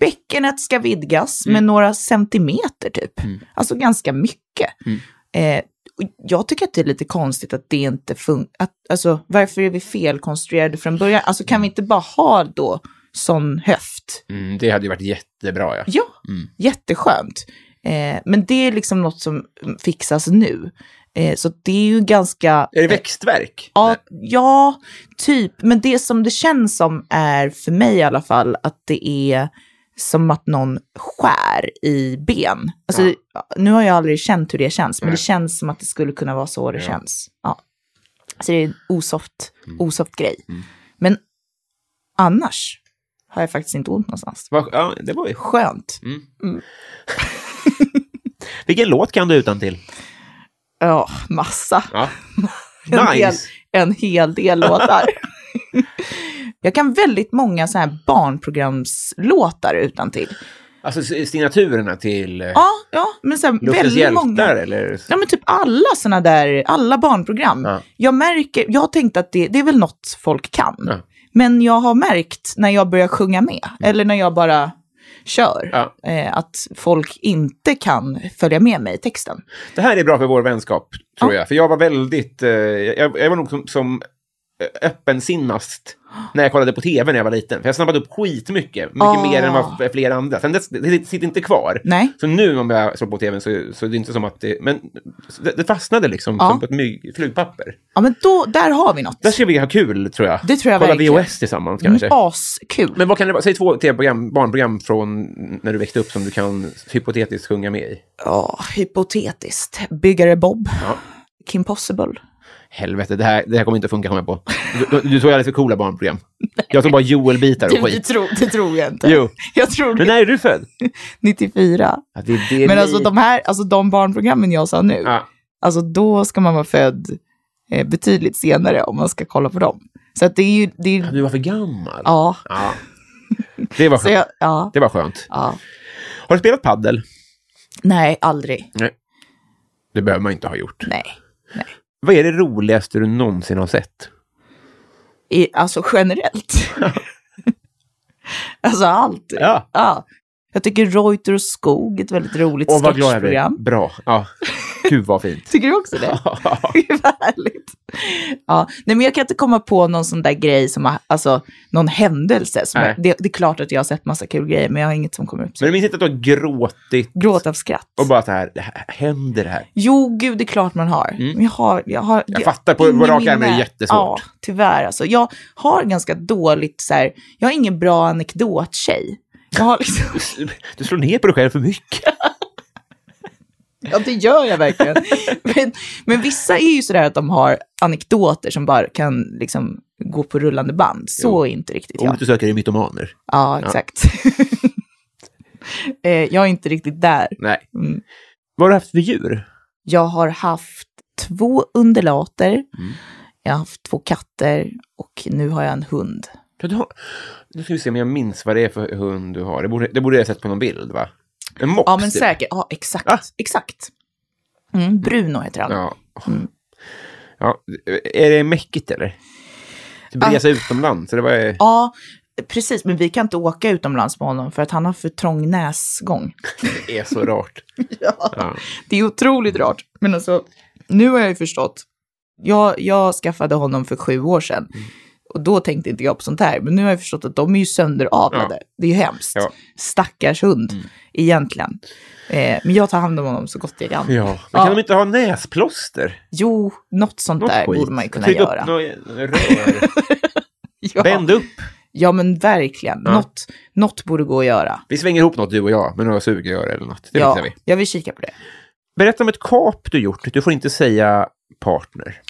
bäckenet ska vidgas Mm. med några centimeter typ. Alltså ganska mycket. Mm. Eh, och jag tycker att det är lite konstigt att det inte funkar. Alltså, varför är vi felkonstruerade från början? Alltså kan vi inte bara ha då sån höft? Mm, det hade ju varit jättebra, ja. Ja, Mm. jätteskönt. Eh, men det är liksom något som fixas nu. Eh, så det är ju ganska... Är det växtverk? Ja, ja, typ. Men det som det känns som är, för mig i alla fall, att det är som att någon skär i ben. Alltså, Nu har jag aldrig känt hur det känns, men Nej. det känns som att det skulle kunna vara så det Ja. känns. Ja. Så det är en osoft, osoft grej. Mm. Men annars har jag faktiskt inte ont någonstans. Va- Ja, det var ju Skönt. Vilken låt kan du utan till? Ja, massa. Ja. En, hel, Nice. en hel del låtar. jag kan väldigt många så här barnprogramslåtar utan till. Alltså signaturerna till eh, Ja, ja, men så här, väldigt hjältar, många. eller? Ja, men typ alla såna där, alla barnprogram. Ja. Jag märker, jag har tänkt att det, det är väl något folk kan. Ja. Men jag har märkt när jag börjar sjunga med, eller när jag bara kör, Ja. eh, att folk inte kan följa med mig i texten. Det här är bra för vår vänskap, tror Ja. jag. För jag var väldigt... Eh, jag, jag var nog som, som öppensinnast när jag kollade på tv när jag var liten. För jag snappade upp skitmycket. Mycket Ah. mer än vad flera andra. Sen dess, det sitter inte kvar. Nej. Så nu om jag slår på tvn så, så är det inte som att det... Men det, det fastnade liksom Ja. som på ett mygg, flugpapper. Ja, men då, där har vi något. Där ska vi ha kul, tror jag. Det tror jag Kolla verkligen. VHS tillsammans kanske. Askul. Men vad kan det vara? Säg två TV-program, barnprogram från när du växte upp som du kan hypotetiskt sjunga med i. Ja, hypotetiskt. Byggare Bob. Ja. Kim Possible. Helvete, det här, det här kommer inte att funka, kommer jag på. Du, du, du såg alldeles för coola barnprogram. Jag såg bara Joel-bitar och skit. tror, det tror jag inte. Jo. Jag tror Men när är du född? 94. Ja, det, är det Men ni- alltså de här, alltså de barnprogrammen jag sa nu, Ja. alltså då ska man vara född eh, betydligt senare om man ska kolla på dem. Så att det är ju, det är, Du var för gammal. ja. Ja. Det, var skönt. jag, ja, det var skönt. ja. Har du spelat paddel? Nej, aldrig. Det behöver man inte ha gjort. Nej. Vad är det roligaste du någonsin har sett? I, alltså generellt. alltså allt. Ja. Ja. Jag tycker Reuter och Skog är ett väldigt roligt sketchprogram. Bra. Ja. Gud, vad fint. Tycker du också det? Gud, vad härligt. Ja, nej, men jag kan inte komma på någon sån där grej som har, alltså någon händelse. Som jag, det, det är klart att jag har sett massa kul grejer, men jag har inget som kommer upp. Men du minns inte att du har gråtit Gråt av skratt. och bara så här, det här händer det här? Jo, gud, det är klart man har. Men jag har, jag har Mm. Jag fattar, på- på rak arm är det jättesvårt. Ja, tyvärr. Alltså, jag har ganska dåligt så här, jag har ingen bra anekdottjej. Jag har liksom, Du slår ner på dig själv för mycket. ja, det gör jag verkligen. Men, men vissa är ju sådär att de har anekdoter som bara kan liksom gå på rullande band. Så är inte riktigt Om jag. du söker i mytomaner. Ja, exakt. Eh, jag är inte riktigt där. Nej. Mm. Vad har du haft för djur? Jag har haft två undulater, Mm. jag har haft två katter och nu har jag en hund. Ja, du har... Nu ska vi se om jag minns vad det är för hund du har. Det borde, det borde jag sett på någon bild, va? En mops? Ja, men typ. säkert. Ja, exakt. Ah. Exakt. Mm, Bruno heter han. Ja. Mm. ja. Är det mäckigt, eller? Typ Ah. resa utomlands? Vad är... Ja, precis. Men vi kan inte åka utomlands med honom för att han har för trång näsgång. Det är så rart. Ja. Ja. Det är otroligt rart. Men alltså, nu har jag ju förstått. Jag, jag skaffade honom för sju år sedan. Mm. Och då tänkte inte jag på sånt här. Men nu har jag förstått att de är ju sönderavlade. Det är ju hemskt. Ja. Stackars hund, Mm. egentligen. Eh, men jag tar hand om honom så gott jag kan. ja. Men Ja. kan de inte ha näsplåster? Jo, något sånt Något där skit. borde man ju kunna Tryck göra. upp rör. Ja. Vänd upp. ja, men verkligen. Ja. Något, något borde gå att göra. Vi svänger ihop något, du och jag, med några sugrör eller något. Det ja, vi. jag vill kika på det. Berätta om ett kap du gjort. Du får inte säga partner.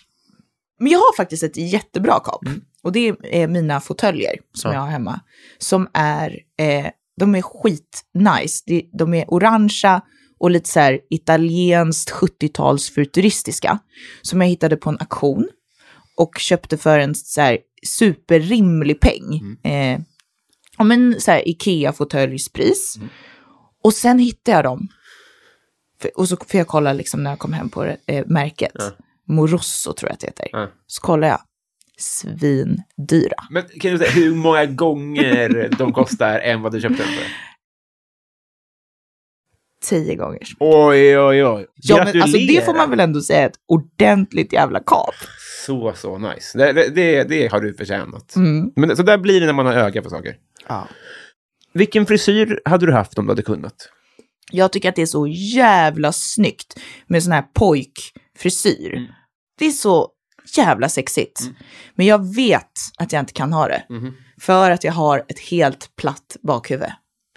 Men jag har faktiskt ett jättebra kap. Och det är mina fåtöljer som Mm. Ja. jag har hemma. Som är, eh, de är skitnice. De, de är orangea och lite så här italienskt 70-tals futuristiska. Som jag hittade på en auktion. Och köpte för en så här superrimlig peng. Mm. Eh, ja men så här Ikea-fåtöljspris. Mm. Och sen hittade jag dem. För, och så får jag kolla liksom när jag kom hem på det, eh, märket. Ja. Morosso tror jag att det heter. Ja. Så kollar jag. Svindyra. Men kan du säga hur många gånger de kostar än vad du köpte den för? Tio gånger. Oj, oj, oj. Ja, men alltså, det får man väl ändå säga är ett ordentligt jävla kap. Så, så nice. Det, det- det, det har du förtjänat. Mm. Men så där blir det när man har öga för saker. Ja. Vilken frisyr hade du haft om du hade kunnat? Jag tycker att det är så jävla snyggt med sån här pojkfrisyr. Mm. Det är så jävla sexigt. Men jag vet att jag inte kan ha det. Mhm. För att jag har ett helt platt bakhuvud.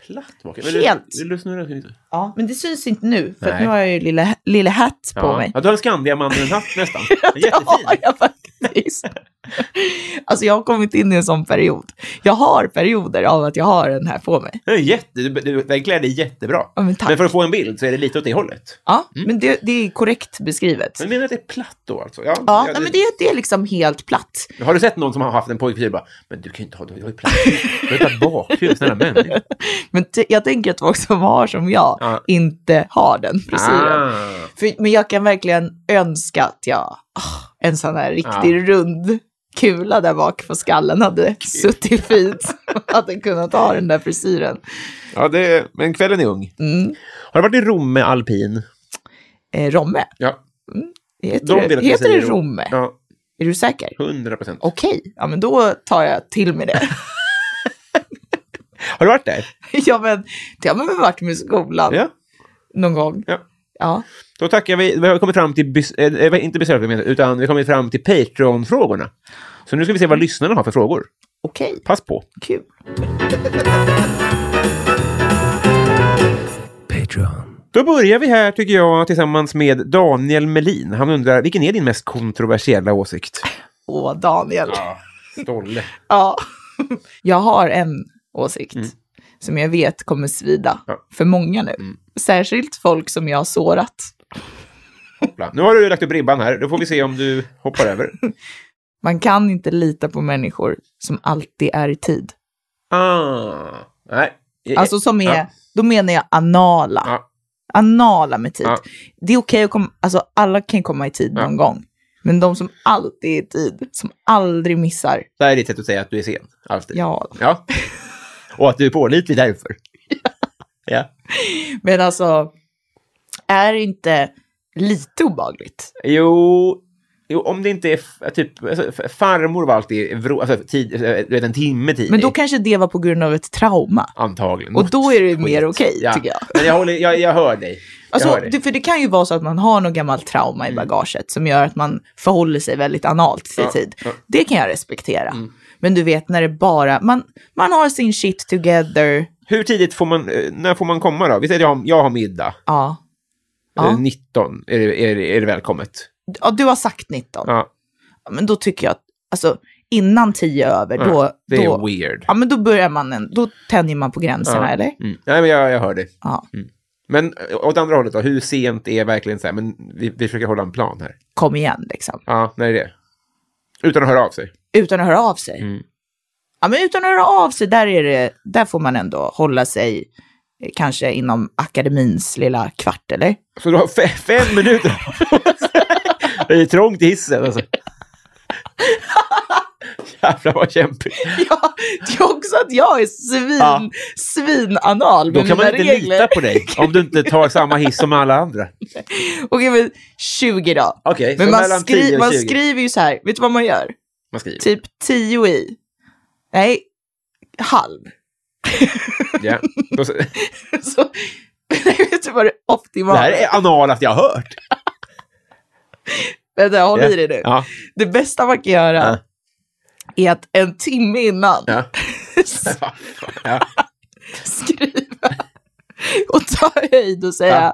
Platt bak. Helt. Vill du snurra lite? Ja, men det syns inte nu. För nu har jag ju lilla, lilla hatt på Ja. mig. Ja, du har en Skandiamannen-hatt nästan. Ja, Jättefin. jag faktiskt. Alltså jag har kommit in i en sån period. Jag har perioder av att jag har den här på mig. Den är Jätte, den klär dig jättebra. Ja, men. Men för att få en bild så är det lite åt det hållet. Ja, men det, det är korrekt beskrivet. Men menar du att det är platt då alltså? Ja, Ja, ja, nej, men det, det är liksom helt platt. Har du sett någon som har haft en pojkfrisyr och bara, men du kan ju inte ha, du har ju platt Du har ju platt bakhuvud, snälla människa. Men jag tänker att folk som har som jag Ja. inte har den frisyren. Ah. För, men jag kan verkligen önska att jag, ah, en sån här riktig Ja. rund kula där bak på skallen hade suttit fint. hade kunnat ha den där frisyren. Ja, det, men kvällen är ung. Mm. Har du varit i Romme alpin? Eh, Romme, Ja. heter, De det, heter det Rom- Romme? Ja, Är du säker? 100 procent. Okej, ja men då tar jag till med det. Har du varit där? ja men det har man väl varit med skolan Ja. någon gång. ja. Ja. Då tackar vi. Vi har kommit fram till, eh, inte besökare, utan vi har kommit fram till Patreon-frågorna. Så nu ska vi se vad lyssnarna har för frågor. Okej, Pass på. kul. Patreon. Då börjar vi här tycker jag tillsammans med Daniel Melin. Han undrar, vilken är din mest kontroversiella åsikt? Åh, Daniel. Stolle. Ja. Jag har en åsikt som jag vet kommer svida Mm. Ja. Mm. för många nu. Särskilt folk som jag har sårat. Hoppla. Nu har du lagt upp ribban här. Då får vi se om du hoppar över. Man kan inte lita på människor som alltid är i tid. Ah. Nej. Alltså som är, Ja. då menar jag anala. Ja. Anala med tid. Ja. Det är okej att komma, alltså alla kan komma i tid någon gång. Men de som alltid är i tid, som aldrig missar, Det här är ditt sätt att säga att du är sen. Alltid. ja. ja. Och att du är pålitlig därför. Ja. Men alltså, är det inte lite obagligt? Jo, jo, om det inte är typ, alltså, farmor var alltid vrå, alltså, tid, eh, vet, en timme tidig. Men då kanske det var på grund av ett trauma. Antagligen. Och då är det mer okej, ja. tycker jag. Men jag, håller, jag, jag hör dig. Jag Alltså, hör dig. det, för det kan ju vara så att man har något gammalt trauma i bagaget som gör att man förhåller sig väldigt analt till Ja, tid. ja. Det kan jag respektera. Mm. Men du vet när det bara, man, man har sin shit together. Hur tidigt får man, eh, när får man komma då? Vi säger att jag har, jag har middag. Ja. Eh, Ja. 19 är det, är, det, är det välkommet. ja, du har sagt 19. Ja, Men då tycker jag att, alltså innan 10 över, Ja, då, det är då, weird. ja, men då börjar man, en, då tänjer man på gränserna, Ja. eller? Mm. Nej, men jag, jag hör dig. Ja. Men eh, åt andra hållet då, hur sent är verkligen så här, men vi, vi försöker hålla en plan här. Kom igen, liksom. Ja, när är det? Utan att höra av sig. Utan att höra av sig. Mm. Ja, men utan att höra av sig, där, är det, där får man ändå hålla sig eh, kanske inom akademins lilla kvart, eller? Så du har fe- fem minuter. det är trångt i hissen alltså. Jävlar vad kämpigt. Ja, det är också att jag är svin, Ja. svinanal Då kan man inte regler. lita på dig om du inte tar samma hiss som alla andra. Okej, men 20 då. Okej, Men man, skri 10 och man 20. skriver ju så här, vet du vad man gör? Man skriver. Typ 10 i. Nej, halv. Ja. Så- nej, vet du vad det Det optimala här är analast jag har hört. Vänta, håll Ja. i dig nu. Ja. Det bästa man kan göra Ja. är att en timme innan. Ja. skriva och ta höjd och säga,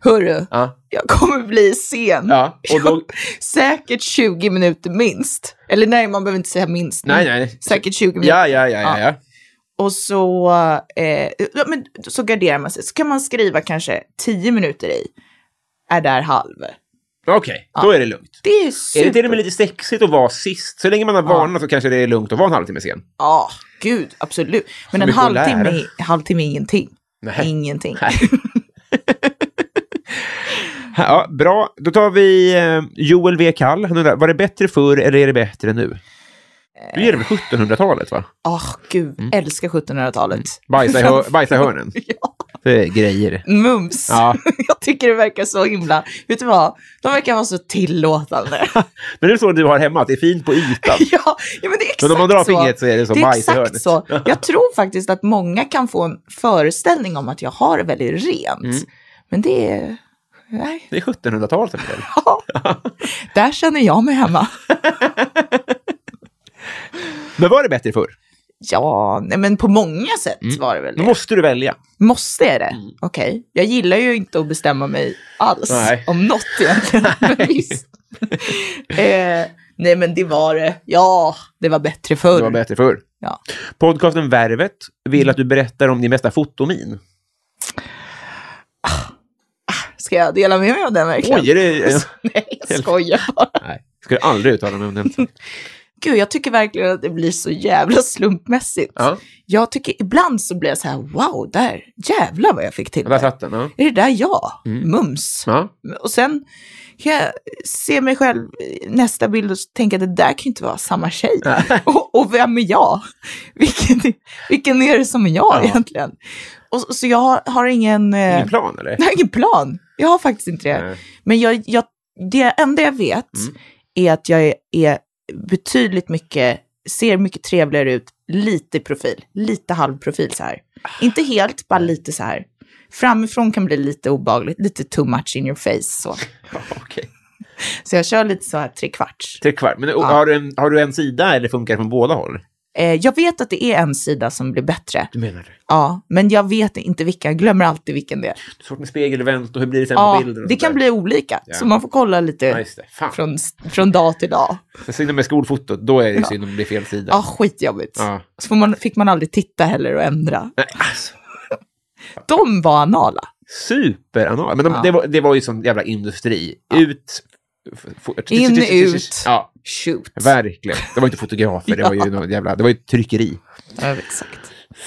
hörru, Ja. jag kommer bli sen. ja. Och då, Säkert 20 minuter minst. Eller nej, man behöver inte säga minst. nej, nej. Säkert 20 minuter. Ja, ja, ja, ja. ja. Och så, eh, ja, men, så garderar man sig. Så kan man skriva kanske 10 minuter i. Är där halv. Okej, då är det lugnt. Det är Är super. det till och med lite sexigt att vara sist? Så länge man har varnat så kanske det är lugnt att vara en halvtimme sen. Ja, gud, absolut. Men Så en halvtimme, är- halvtimme är ingenting. Nej. Ingenting. Nej. Ja, bra, då tar vi eh, Joel V. Kall. Han undrar, var det bättre förr eller är det bättre nu? Du ger det väl 1700-talet va? Åh, gud, Mm. älskar 1700-talet. Bajsa i, hör, bajsa i hörnen. Ja, Är grejer. mums. Ja. Jag tycker det verkar så himla, vet du vad? De verkar vara så tillåtande. Men det är så du har hemma, att det är fint på ytan. ja, ja, men det är exakt Men om man drar så. fingret så är det som Det är bajs i hörnet. så. Jag tror faktiskt att många kan få en föreställning om att jag har det väldigt rent. Mm. Men det är... Nej. Det är 1700-talet. Emil. Ja. Där känner jag mig hemma. Men var det bättre förr? Ja, nej, men på många sätt var det väl Då det. måste du välja. Måste jag det? Okej. Jag gillar ju inte att bestämma mig alls Nej. om något egentligen. Visst. eh, nej, men det var det. Ja, det var bättre förr. Det var bättre förr. Ja. Podcasten Värvet vill att du berättar om din bästa fotomin. Ska jag dela med mig av den verkligen? Oj, är det... Nej, jag skojar bara. Nej, ska du aldrig uttala mig om den. Gud, jag tycker verkligen att det blir så jävla slumpmässigt. Ja, Jag tycker ibland så blir jag så här, wow, där, jävlar vad jag fick till där det. den. Ja. Är det där jag? Mums. Ja. Och sen kan jag se mig själv i nästa bild och tänka att det där kan ju inte vara samma tjej. och, och vem är jag? Vilken, vilken är det som är jag Ja. egentligen? Och, så jag har, har ingen... eh, Ingen plan, eller? Jag har ingen plan. Jag har faktiskt inte det. Nej. Men jag, jag, det enda jag vet Mm. är att jag är, är betydligt mycket, ser mycket trevligare ut, lite profil, lite halvprofil så här. Inte helt, bara lite så här. Framifrån kan bli lite obagligt, lite too much in your face. Så, Ja, Okej. så jag kör lite så här tre kvarts. Tre kvart. Men och, har, du en, har du en sida eller funkar det från båda håll? Eh, jag vet att det är en sida som blir bättre. Du menar det? Ja, men jag vet inte vilken. Jag glömmer alltid vilken det är. Svårt med spegelvänt och hur blir det sen på Ja, bilden? och det kan där. bli olika. Ja. Så man får kolla lite Ja, från, från dag till dag. Synd med skolfotot, då är det Ja. synd om det blir fel sida. Ja, skitjobbigt. Ja. Så får man, fick man aldrig titta heller och ändra. Nej, alltså, De var anala. superanal. Men de, det, var, det var ju sån jävla industri. Ut... In, ut. Ja, Shoot. verkligen. Det var inte fotografer, det var ju något jävla... Det var ju tryckeri. Ja, exakt.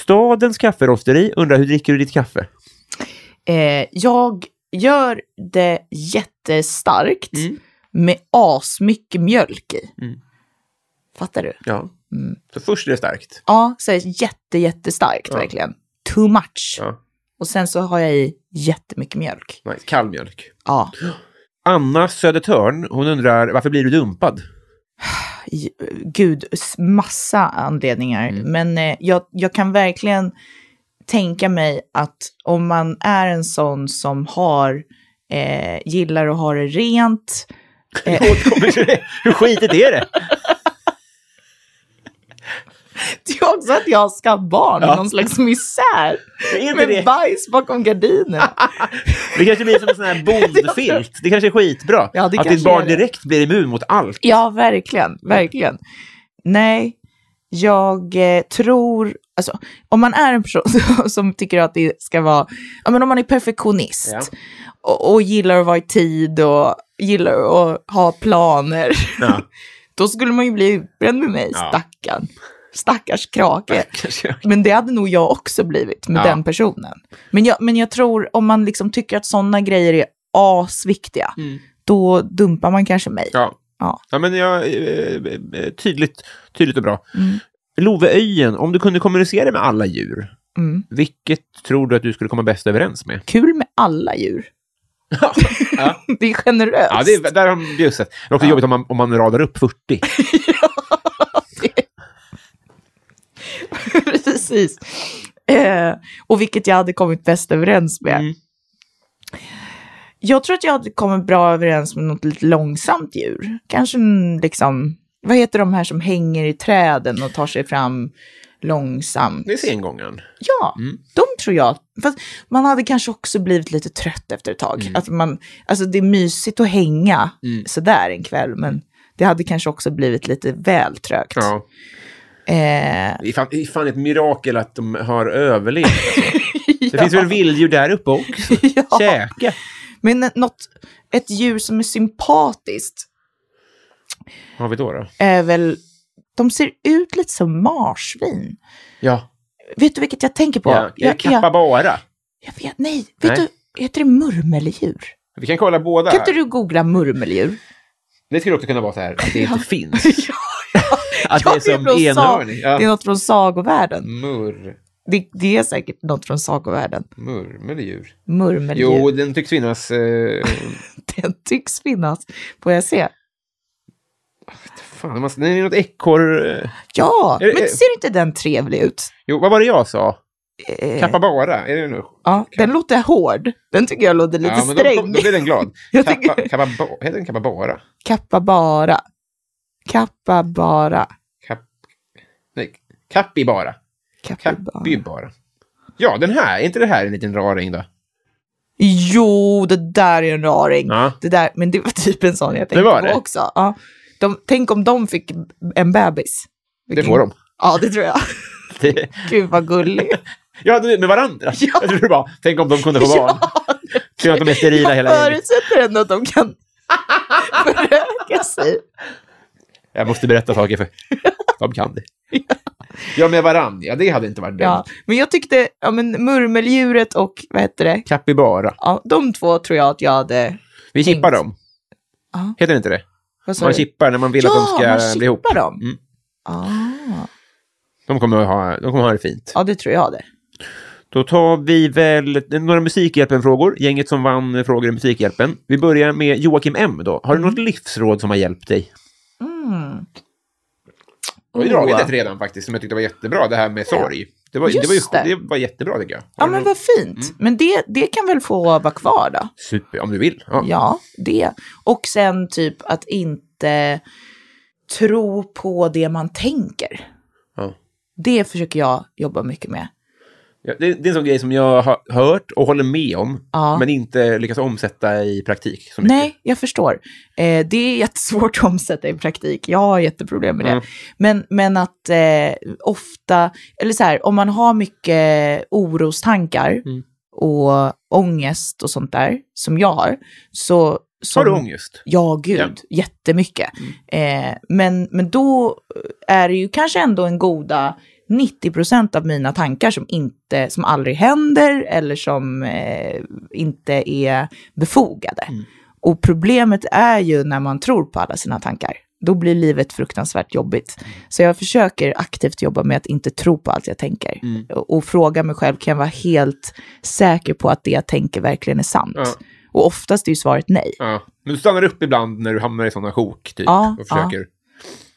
Stadens kafferosteri undrar hur dricker du ditt kaffe? Eh, jag gör det jättestarkt Mm. med asmycket mjölk i. Mm. Fattar du? Ja. Mm. Så först är det starkt. Ja, så är det jätte, jättestarkt Ja. verkligen. Too much. Ja. Och sen så har jag i jättemycket mjölk. Nice. Kall mjölk. Ja. Anna Södertörn, hon undrar varför blir du dumpad? Gud, massa anledningar. Mm. Men eh, jag, jag kan verkligen tänka mig att om man är en sån som har, eh, gillar att ha det rent, det. Hur skitigt är det? Det är också att jag ska barn i Ja. någon slags misär. Med det? bajs bakom gardinerna. Det kanske blir som en sån här bondfilt. Det kanske är skitbra. Ja, att ditt barn direkt blir immun mot allt. Ja, verkligen. Verkligen. Nej, jag eh, tror... Alltså, om man är en person som tycker att det ska vara... Ja, men om man är perfektionist Ja. och, och gillar att vara i tid och gillar att ha planer, Ja. då skulle man ju bli utbränd med mig, Ja. stackarn. Stackars krake. Men det hade nog jag också blivit med Ja. den personen. Men jag, men jag tror om man liksom tycker att sådana grejer är asviktiga, Mm. då dumpar man kanske mig. Ja. Ja. ja, men jag, eh, eh, tydligt, tydligt och bra. Mm. Loveöjen, om du kunde kommunicera med alla djur, Mm. vilket tror du att du skulle komma bäst överens med? Kul med alla djur. Ja. Det är generöst. Ja, det är, där har de bjussat. Det är också Ja. jobbigt om man, om man radar upp 40. Precis. Eh, och vilket jag hade kommit bäst överens med. Mm. Jag tror att jag hade kommit bra överens med något lite långsamt djur. Kanske liksom, vad heter de här som hänger i träden och tar sig fram långsamt? Det är sengångaren. Ja, Mm. de tror jag. Fast man hade kanske också blivit lite trött efter ett tag. Att man, alltså det är mysigt att hänga Mm. sådär en kväll, men det hade kanske också blivit lite väl trögt. Ja. Eh, Det är fan, det ett mirakel att de har överlevt. Det ja. finns väl vilddjur där uppe också? Ja. Käka. Men något, ett djur som är sympatiskt Vad har vi då? då? är väl, de ser ut lite som marsvin. Ja, Vet du vilket jag tänker på? ja. Det jag, jag, Capybara? jag vet, nej, vet Nej. du, heter det murmeldjur? Vi kan kolla båda. Kan inte du googla murmeldjur? Det skulle också kunna vara så här att det inte finns. ja, Att det är som enhörning. Det är Ja. något från sagovärlden. Murr. Det, det är säkert något från sagovärlden. Murmeldjur. Murmeldjur. Jo, den tycks finnas. Eh, Den tycks finnas. Får jag se? fan, det är något ekorr... Eh. Ja, Är det- men ser inte den trevlig ut? Jo, vad var det jag sa? Eh, Capybara? Är det nu? ja, den låter hård. Den tycker jag låter lite Ja, men då, sträng. då blir den glad. Kappa, tycker- kappa, heter den Capybara? Kappabara. Kappabara. Kap, nej, Capybara. Kappabara. Capybara. Ja, den här. Är inte det här en liten raring då? Jo, det där är en raring. Ja. Det där, men det var typ en sån jag tänkte på också. Ja. De, tänk om de fick en bebis. Det får de. Ja, det tror jag. Det, Gud vad gullig. ja, med varandra. Ja. Jag tror det bara, tänk om de kunde få barn. Tror att de är sterila hela livet. Förutsätter ändå att de kan föröka sig. Jag måste berätta saker för de kan det. Ja, med varandra. Ja, det hade inte varit dumt. Ja. Men jag tyckte, ja men murmeldjuret och vad heter det? Capybara. Ja, de två tror jag att jag hade... Vi Tänkt. chippar dem. Ja. Heter det inte det? Man chippar när man vill ja, att de man ska bli ihop. chippar dem. Mm. Ah, De kommer, att ha, de kommer att ha det fint. ja, det tror jag det. Då tar vi väl några Musikhjälpen-frågor. Gänget som vann frågor i Musikhjälpen. Vi börjar med Joakim M. Då. Har du något livsråd som har hjälpt dig? Mm. Jag har ju dragit ett redan faktiskt, som jag tyckte var jättebra, det här med sorg. Det var, Just det var, ju, det. det var jättebra tycker jag. Har Ja, men något- vad fint. Mm. Men det, det kan väl få vara kvar då? Super, om du vill. Ja. Ja, det. Och sen typ att inte tro på det man tänker. Ja. Det försöker jag jobba mycket med. Det, det är en sån grej som jag har hört och håller med om, Ja. men inte lyckas omsätta i praktik. Så mycket. Nej, jag förstår. Eh, det är jättesvårt att omsätta i praktik. Jag har jätteproblem med det. Mm. Men, men att eh, ofta, eller så här, om man har mycket orostankar Mm. och ångest och sånt där, som jag har, så... Som, Har du ångest? Ja, gud, Ja. Mm. jättemycket. Eh, men, men då är det ju kanske ändå en goda 90 procent av mina tankar som, inte, som aldrig händer eller som eh, inte är befogade. Mm. Och problemet är ju när man tror på alla sina tankar. Då blir livet fruktansvärt jobbigt. Mm. Så jag försöker aktivt jobba med att inte tro på allt jag tänker. Mm. Och, och fråga mig själv, kan jag vara helt säker på att det jag tänker verkligen är sant? Ja. Och oftast är ju svaret nej. Ja. Men du stannar upp ibland när du hamnar i sådana sjok, typ, Ja, och försöker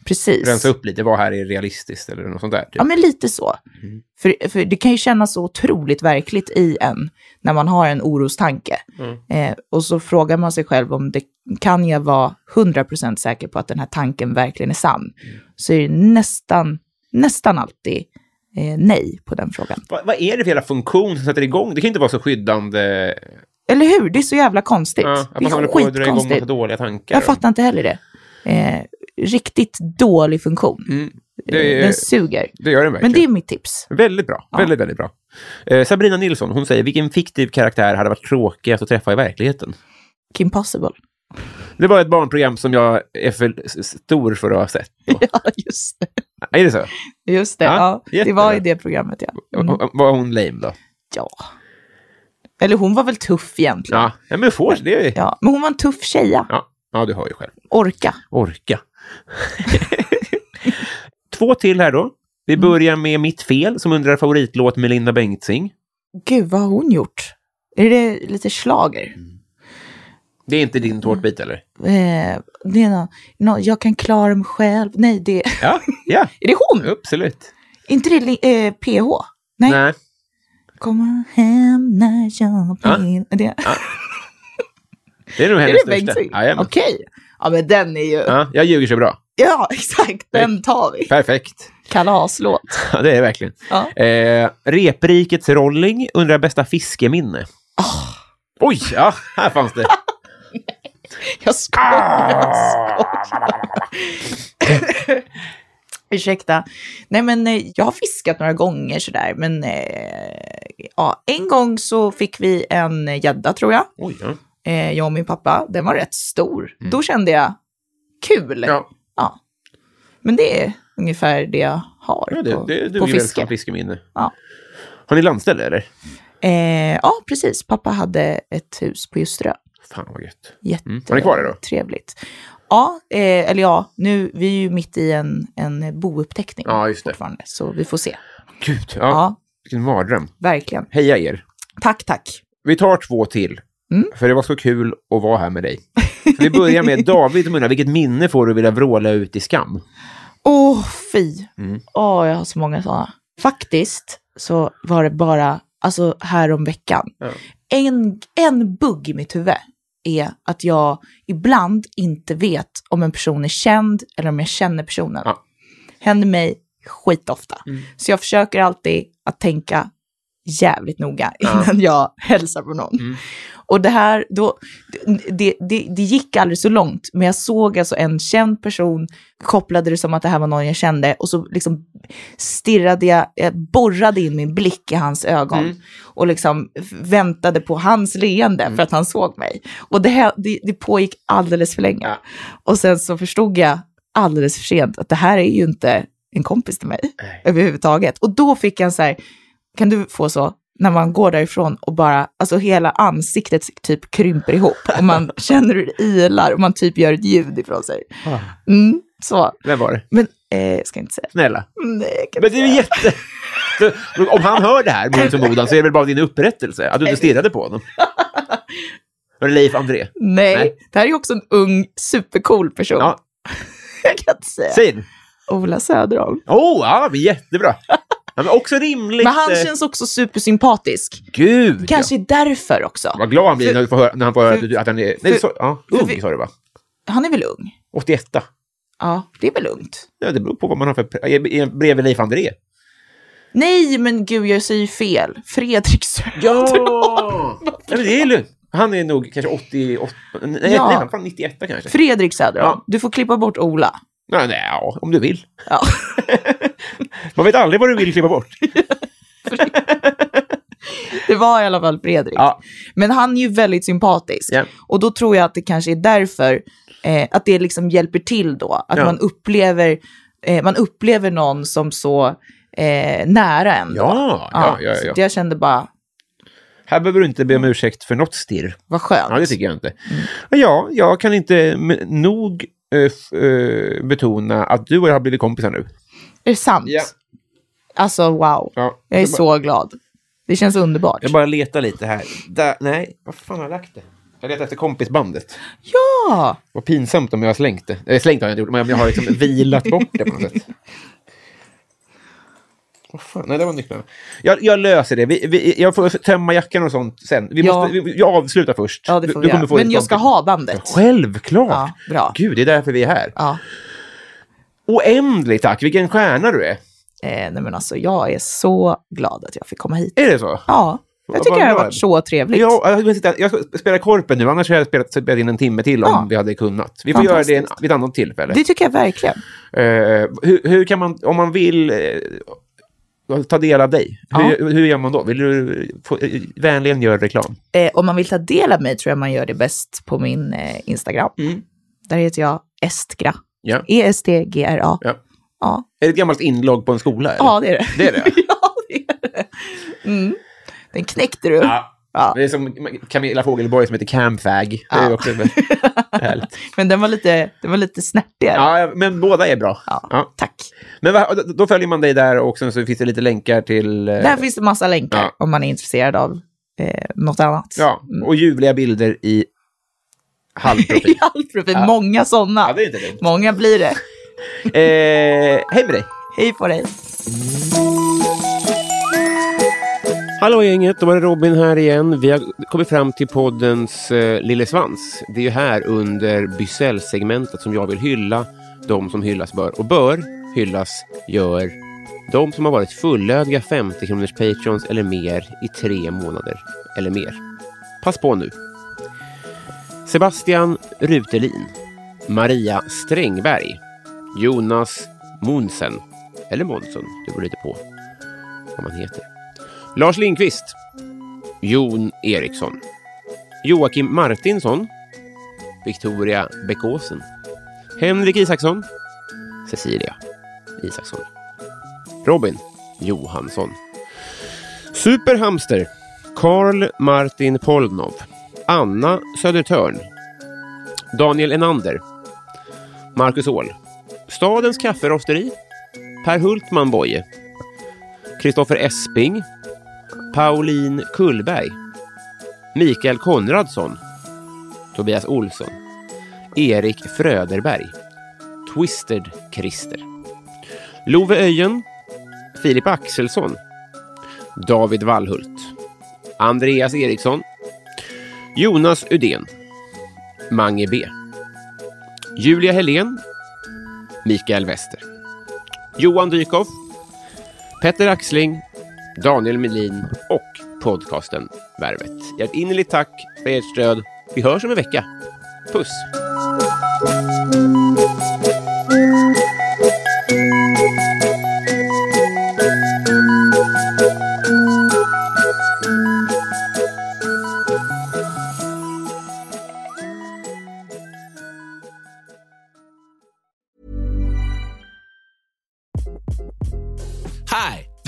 Precis. rensa upp lite. Vad här är realistiskt eller något sånt där? Typ. Ja, men lite så. Mm. För, för det kan ju kännas så otroligt verkligt i en när man har en orostanke. Mm. Eh, och så frågar man sig själv om det kan jag vara 100% säker på att den här tanken verkligen är sann. Mm. Så är det nästan, nästan alltid eh, nej på den frågan. Vad, vad är det för jävla funktion som sätter igång? Det kan inte vara så skyddande. Eller hur? Det är så jävla konstigt. Ja, att man håller är på att dra igång massa dåliga tankar. Jag fattar inte heller det. Eh, riktigt dålig funktion. Mm. Det, Den suger. det gör den verkligen. Men det är mitt tips. Väldigt bra. Väldigt, väldigt bra. Eh, Sabrina Nilsson, hon säger, vilken fiktiv karaktär hade varit tråkigast att träffa i verkligheten? Kim Possible. Det var ett barnprogram som jag är för stor för att ha sett. då. Ja, just det. Är det så? Just det, Ja, ja. det var i det programmet, ja. Mm. Var hon lame då? ja. Eller hon var väl tuff egentligen. Ja, ja men får det. Är... Ja, men hon var en tuff tjeja. Ja. Ja, du hör ju själv. Orka. Orka. Två till här då. Vi Mm. börjar med Mitt fel som undrar favoritlåt med Linda Bengtzing. Gud, vad har hon gjort? Är det lite slager? Det är inte din tårtbit eller? Eh, det är nå, nå, jag kan klara mig själv. Nej, det Ja, ja, är det hon? absolut. inte det eh, PH? Nej. Nej. Komma hem när jag Ja. vill. Är det, är nog är hennes det största. Okej. Ja, men den är ju... Ja, Ja, jag ljuger så bra. exakt. Den tar vi. Perfekt. Kalaslåt. Ja, det är det verkligen. Ja. Eh, Reprikets Rolling undrar bästa fiskeminne. Ah. Oj, ja, här fanns det. Jag skojar. Jag skojar. Ursäkta. Nej, men eh, jag har fiskat några gånger sådär. Men eh, ja, en gång så fick vi en gädda tror jag. Oj, ja. Eh, jag och min pappa. Den var rätt stor. Då kände jag kul. Ja, Ja. Men det är ungefär det jag har ja det, på, det på duger väl fiske. fiskeminne. Ja. Har ni landställe eller? Eh, ja, precis. Pappa hade ett hus på Ljusterö. Fan vad gött. Jätte Mm. Har ni kvar det då? Trevligt. Ja, eh, eller ja, nu, vi är ju mitt i en, en bouppteckning Ja, just det. fortfarande, så vi får se. Gud, ja. Ja, Vilken mardröm. verkligen. Heja er. Tack, tack. Vi tar två till. Mm. För det var så kul att vara här med dig. Vi börjar med David som undrar, vilket minne får du vilja vråla ut i skam? Åh, fy. Mm. Åh, jag har så många sådana. Faktiskt så var det bara, alltså här om veckan. Ja. En, en bugg i mitt huvud är att jag ibland inte vet om en person är känd eller om jag känner personen. Ja. Händer mig skitofta. Mm. Så jag försöker alltid att tänka jävligt noga Ja. innan jag hälsar på någon. Mm. Och det här, då, det, det, det gick aldrig så långt, men jag såg alltså en känd person, kopplade det som att det här var någon jag kände och så liksom stirrade jag, jag borrade in min blick i hans ögon Mm. och liksom väntade på hans leende för att han såg mig. Och det, här, det, det pågick alldeles för länge. Ja. Och sen så förstod jag alldeles för sent att det här är ju inte en kompis till mig Nej. överhuvudtaget. Och då fick jag en så här, kan du få så, när man går därifrån och bara, alltså hela ansiktet typ krymper ihop och man känner hur det ilar och man typ gör ett ljud ifrån sig. Ah. Mm, så, Vem var det? men eh, jag ska inte säga. Snälla. Nej, jag kan Men det är ju jätte... Om han hör det här mot förmodan så är det väl bara din upprättelse att du inte stirrade på honom. Var det Leif André? Nej, Nej. det här är ju också en ung, supercool person. Ja, Jag kan inte säga. säg. Ola Söderholm. Oh, ja, jättebra. Ja, men också rimligt. Men han eh, känns också supersympatisk. Gud, Kanske därför också. ja. Vad glad han blir när, du får höra, när han får höra för- att, han är... Nej, för- så, ja, ung vi- sa du va? Han är väl ung? 81. Ja, det är väl lugnt. Ja, det beror på vad man har för... är- är Bredvid Leif André. Nej, men gud, jag säger fel. Fredrik Söderholm. Ja! Nej, men det är lugnt. Han är nog kanske 88, nej, Ja. nej han fan 91 kanske. Fredrik Söderholm. Ja. Du får klippa bort Ola. Nej, nej, ja, om du vill. Ja. Man vet aldrig vad du vill klippa bort. Det var i alla fall Fredrik. Ja. Men han är ju väldigt sympatisk. Ja. Och då tror jag att det kanske är därför eh, att det liksom hjälper till då. Att Ja. man, upplever, eh, man upplever någon som så eh, nära en. Ja, ja, ja, ja. Jag kände bara, Här behöver du inte be om ursäkt för något stirr. vad skönt. Ja, det tycker jag inte. Ja, jag kan inte nog eh, eh, betona att du och jag har blivit kompisar nu. Är det sant? Ja. Alltså wow. Ja. Jag är bara- så glad. Det känns underbart. Jag bara letar lite här. Där, nej, vad fan har jag lagt det? Jag letar efter kompisbandet. Ja! Vad pinsamt om jag har slängt det. Eller slängt har jag inte gjort, men jag har liksom vilat bort det på något sätt. Vad fan, nej, det var nycklarna. Jag, jag löser det. Vi, vi, jag får tömma jackan och sånt sen. Vi Ja. måste, vi, jag avslutar först. Ja, det får Du- vi du kommer göra. få Men jag ska ha bandet. Självklart! Ja, bra. Gud, det är därför vi är här. Ja. Oändligt tack, vilken stjärna du är. Eh, nej men alltså jag är så glad att jag fick komma hit. Är det så? Ja, jag tycker det har varit så trevligt. Ja, jag, vill sitta, jag ska spela korpen nu, annars hade jag spelat, spelat in en timme till om Ja. vi hade kunnat. Vi får göra det en, vid ett annat tillfälle. Det tycker jag verkligen. Eh, hur, hur kan man, om man vill eh, ta del av dig, hur, hur gör man då? Vill du få, eh, vänligen göra reklam? Om man vill ta del av mig tror jag man gör det bäst på min Instagram. Mm. Där heter jag Estgra. Ja. E-S-T-G-R-A. Ja. Ja. Är det ett gammalt inlogg på en skola? Eller? ja, det är det. Det är det? ja, det är det. Mm. Den knäckte du. Ja. Ja. Det är som Camilla Fogelborg som heter Camfag. Det är Ja. också väldigt. Men den var lite, den var lite snärtigare. Ja, men båda är bra. Ja, Ja. Tack. Men va, då- följer man dig där och sen så finns det lite länkar till... eh, Där finns det massa länkar om man är intresserad av eh, något annat. Ja, och ljuvliga bilder i halvprofil. I all profil. Många sådana. ja, det är inte dumt. Många blir det. Eh, hej med dig! Hej på dig. Hallå gänget, då var det Robin här igen. Vi har kommit fram till poddens eh, lille svans. Det är ju här under Bysell-segmentet som jag vill hylla de som hyllas bör. Och bör hyllas gör de som har varit fullödiga 50 kronors patrons eller mer i tre månader eller mer. Pass på nu. Sebastian Rutelin, Maria Strängberg, Jonas Monsen, eller Månsson, det beror lite på vad man heter. Lars Lindqvist, Jon Eriksson, Joakim Martinsson, Victoria Bäckåsen, Henrik Isaksson, Cecilia Isaksson, Robin Johansson, Superhamster, Karl Martin Polnov, Anna Södertörn, Daniel Enander, Marcus Åhl, Stadens kafferosteri, Per Hultman Boye, Kristoffer Esping, Pauline Kullberg, Mikael Konradsson, Tobias Olsson, Erik Fröderberg, Twisted Christer, Love Öjen, Filip Axelsson, David Wallhult, Andreas Eriksson, Jonas Udén, Mange B, Julia Helén, Mikael Wester, Johan Dykhoff, Petter Axling, Daniel Melin och podcasten Värvet. Ett innerligt tack för ert stöd. Vi hörs om en vecka. Puss!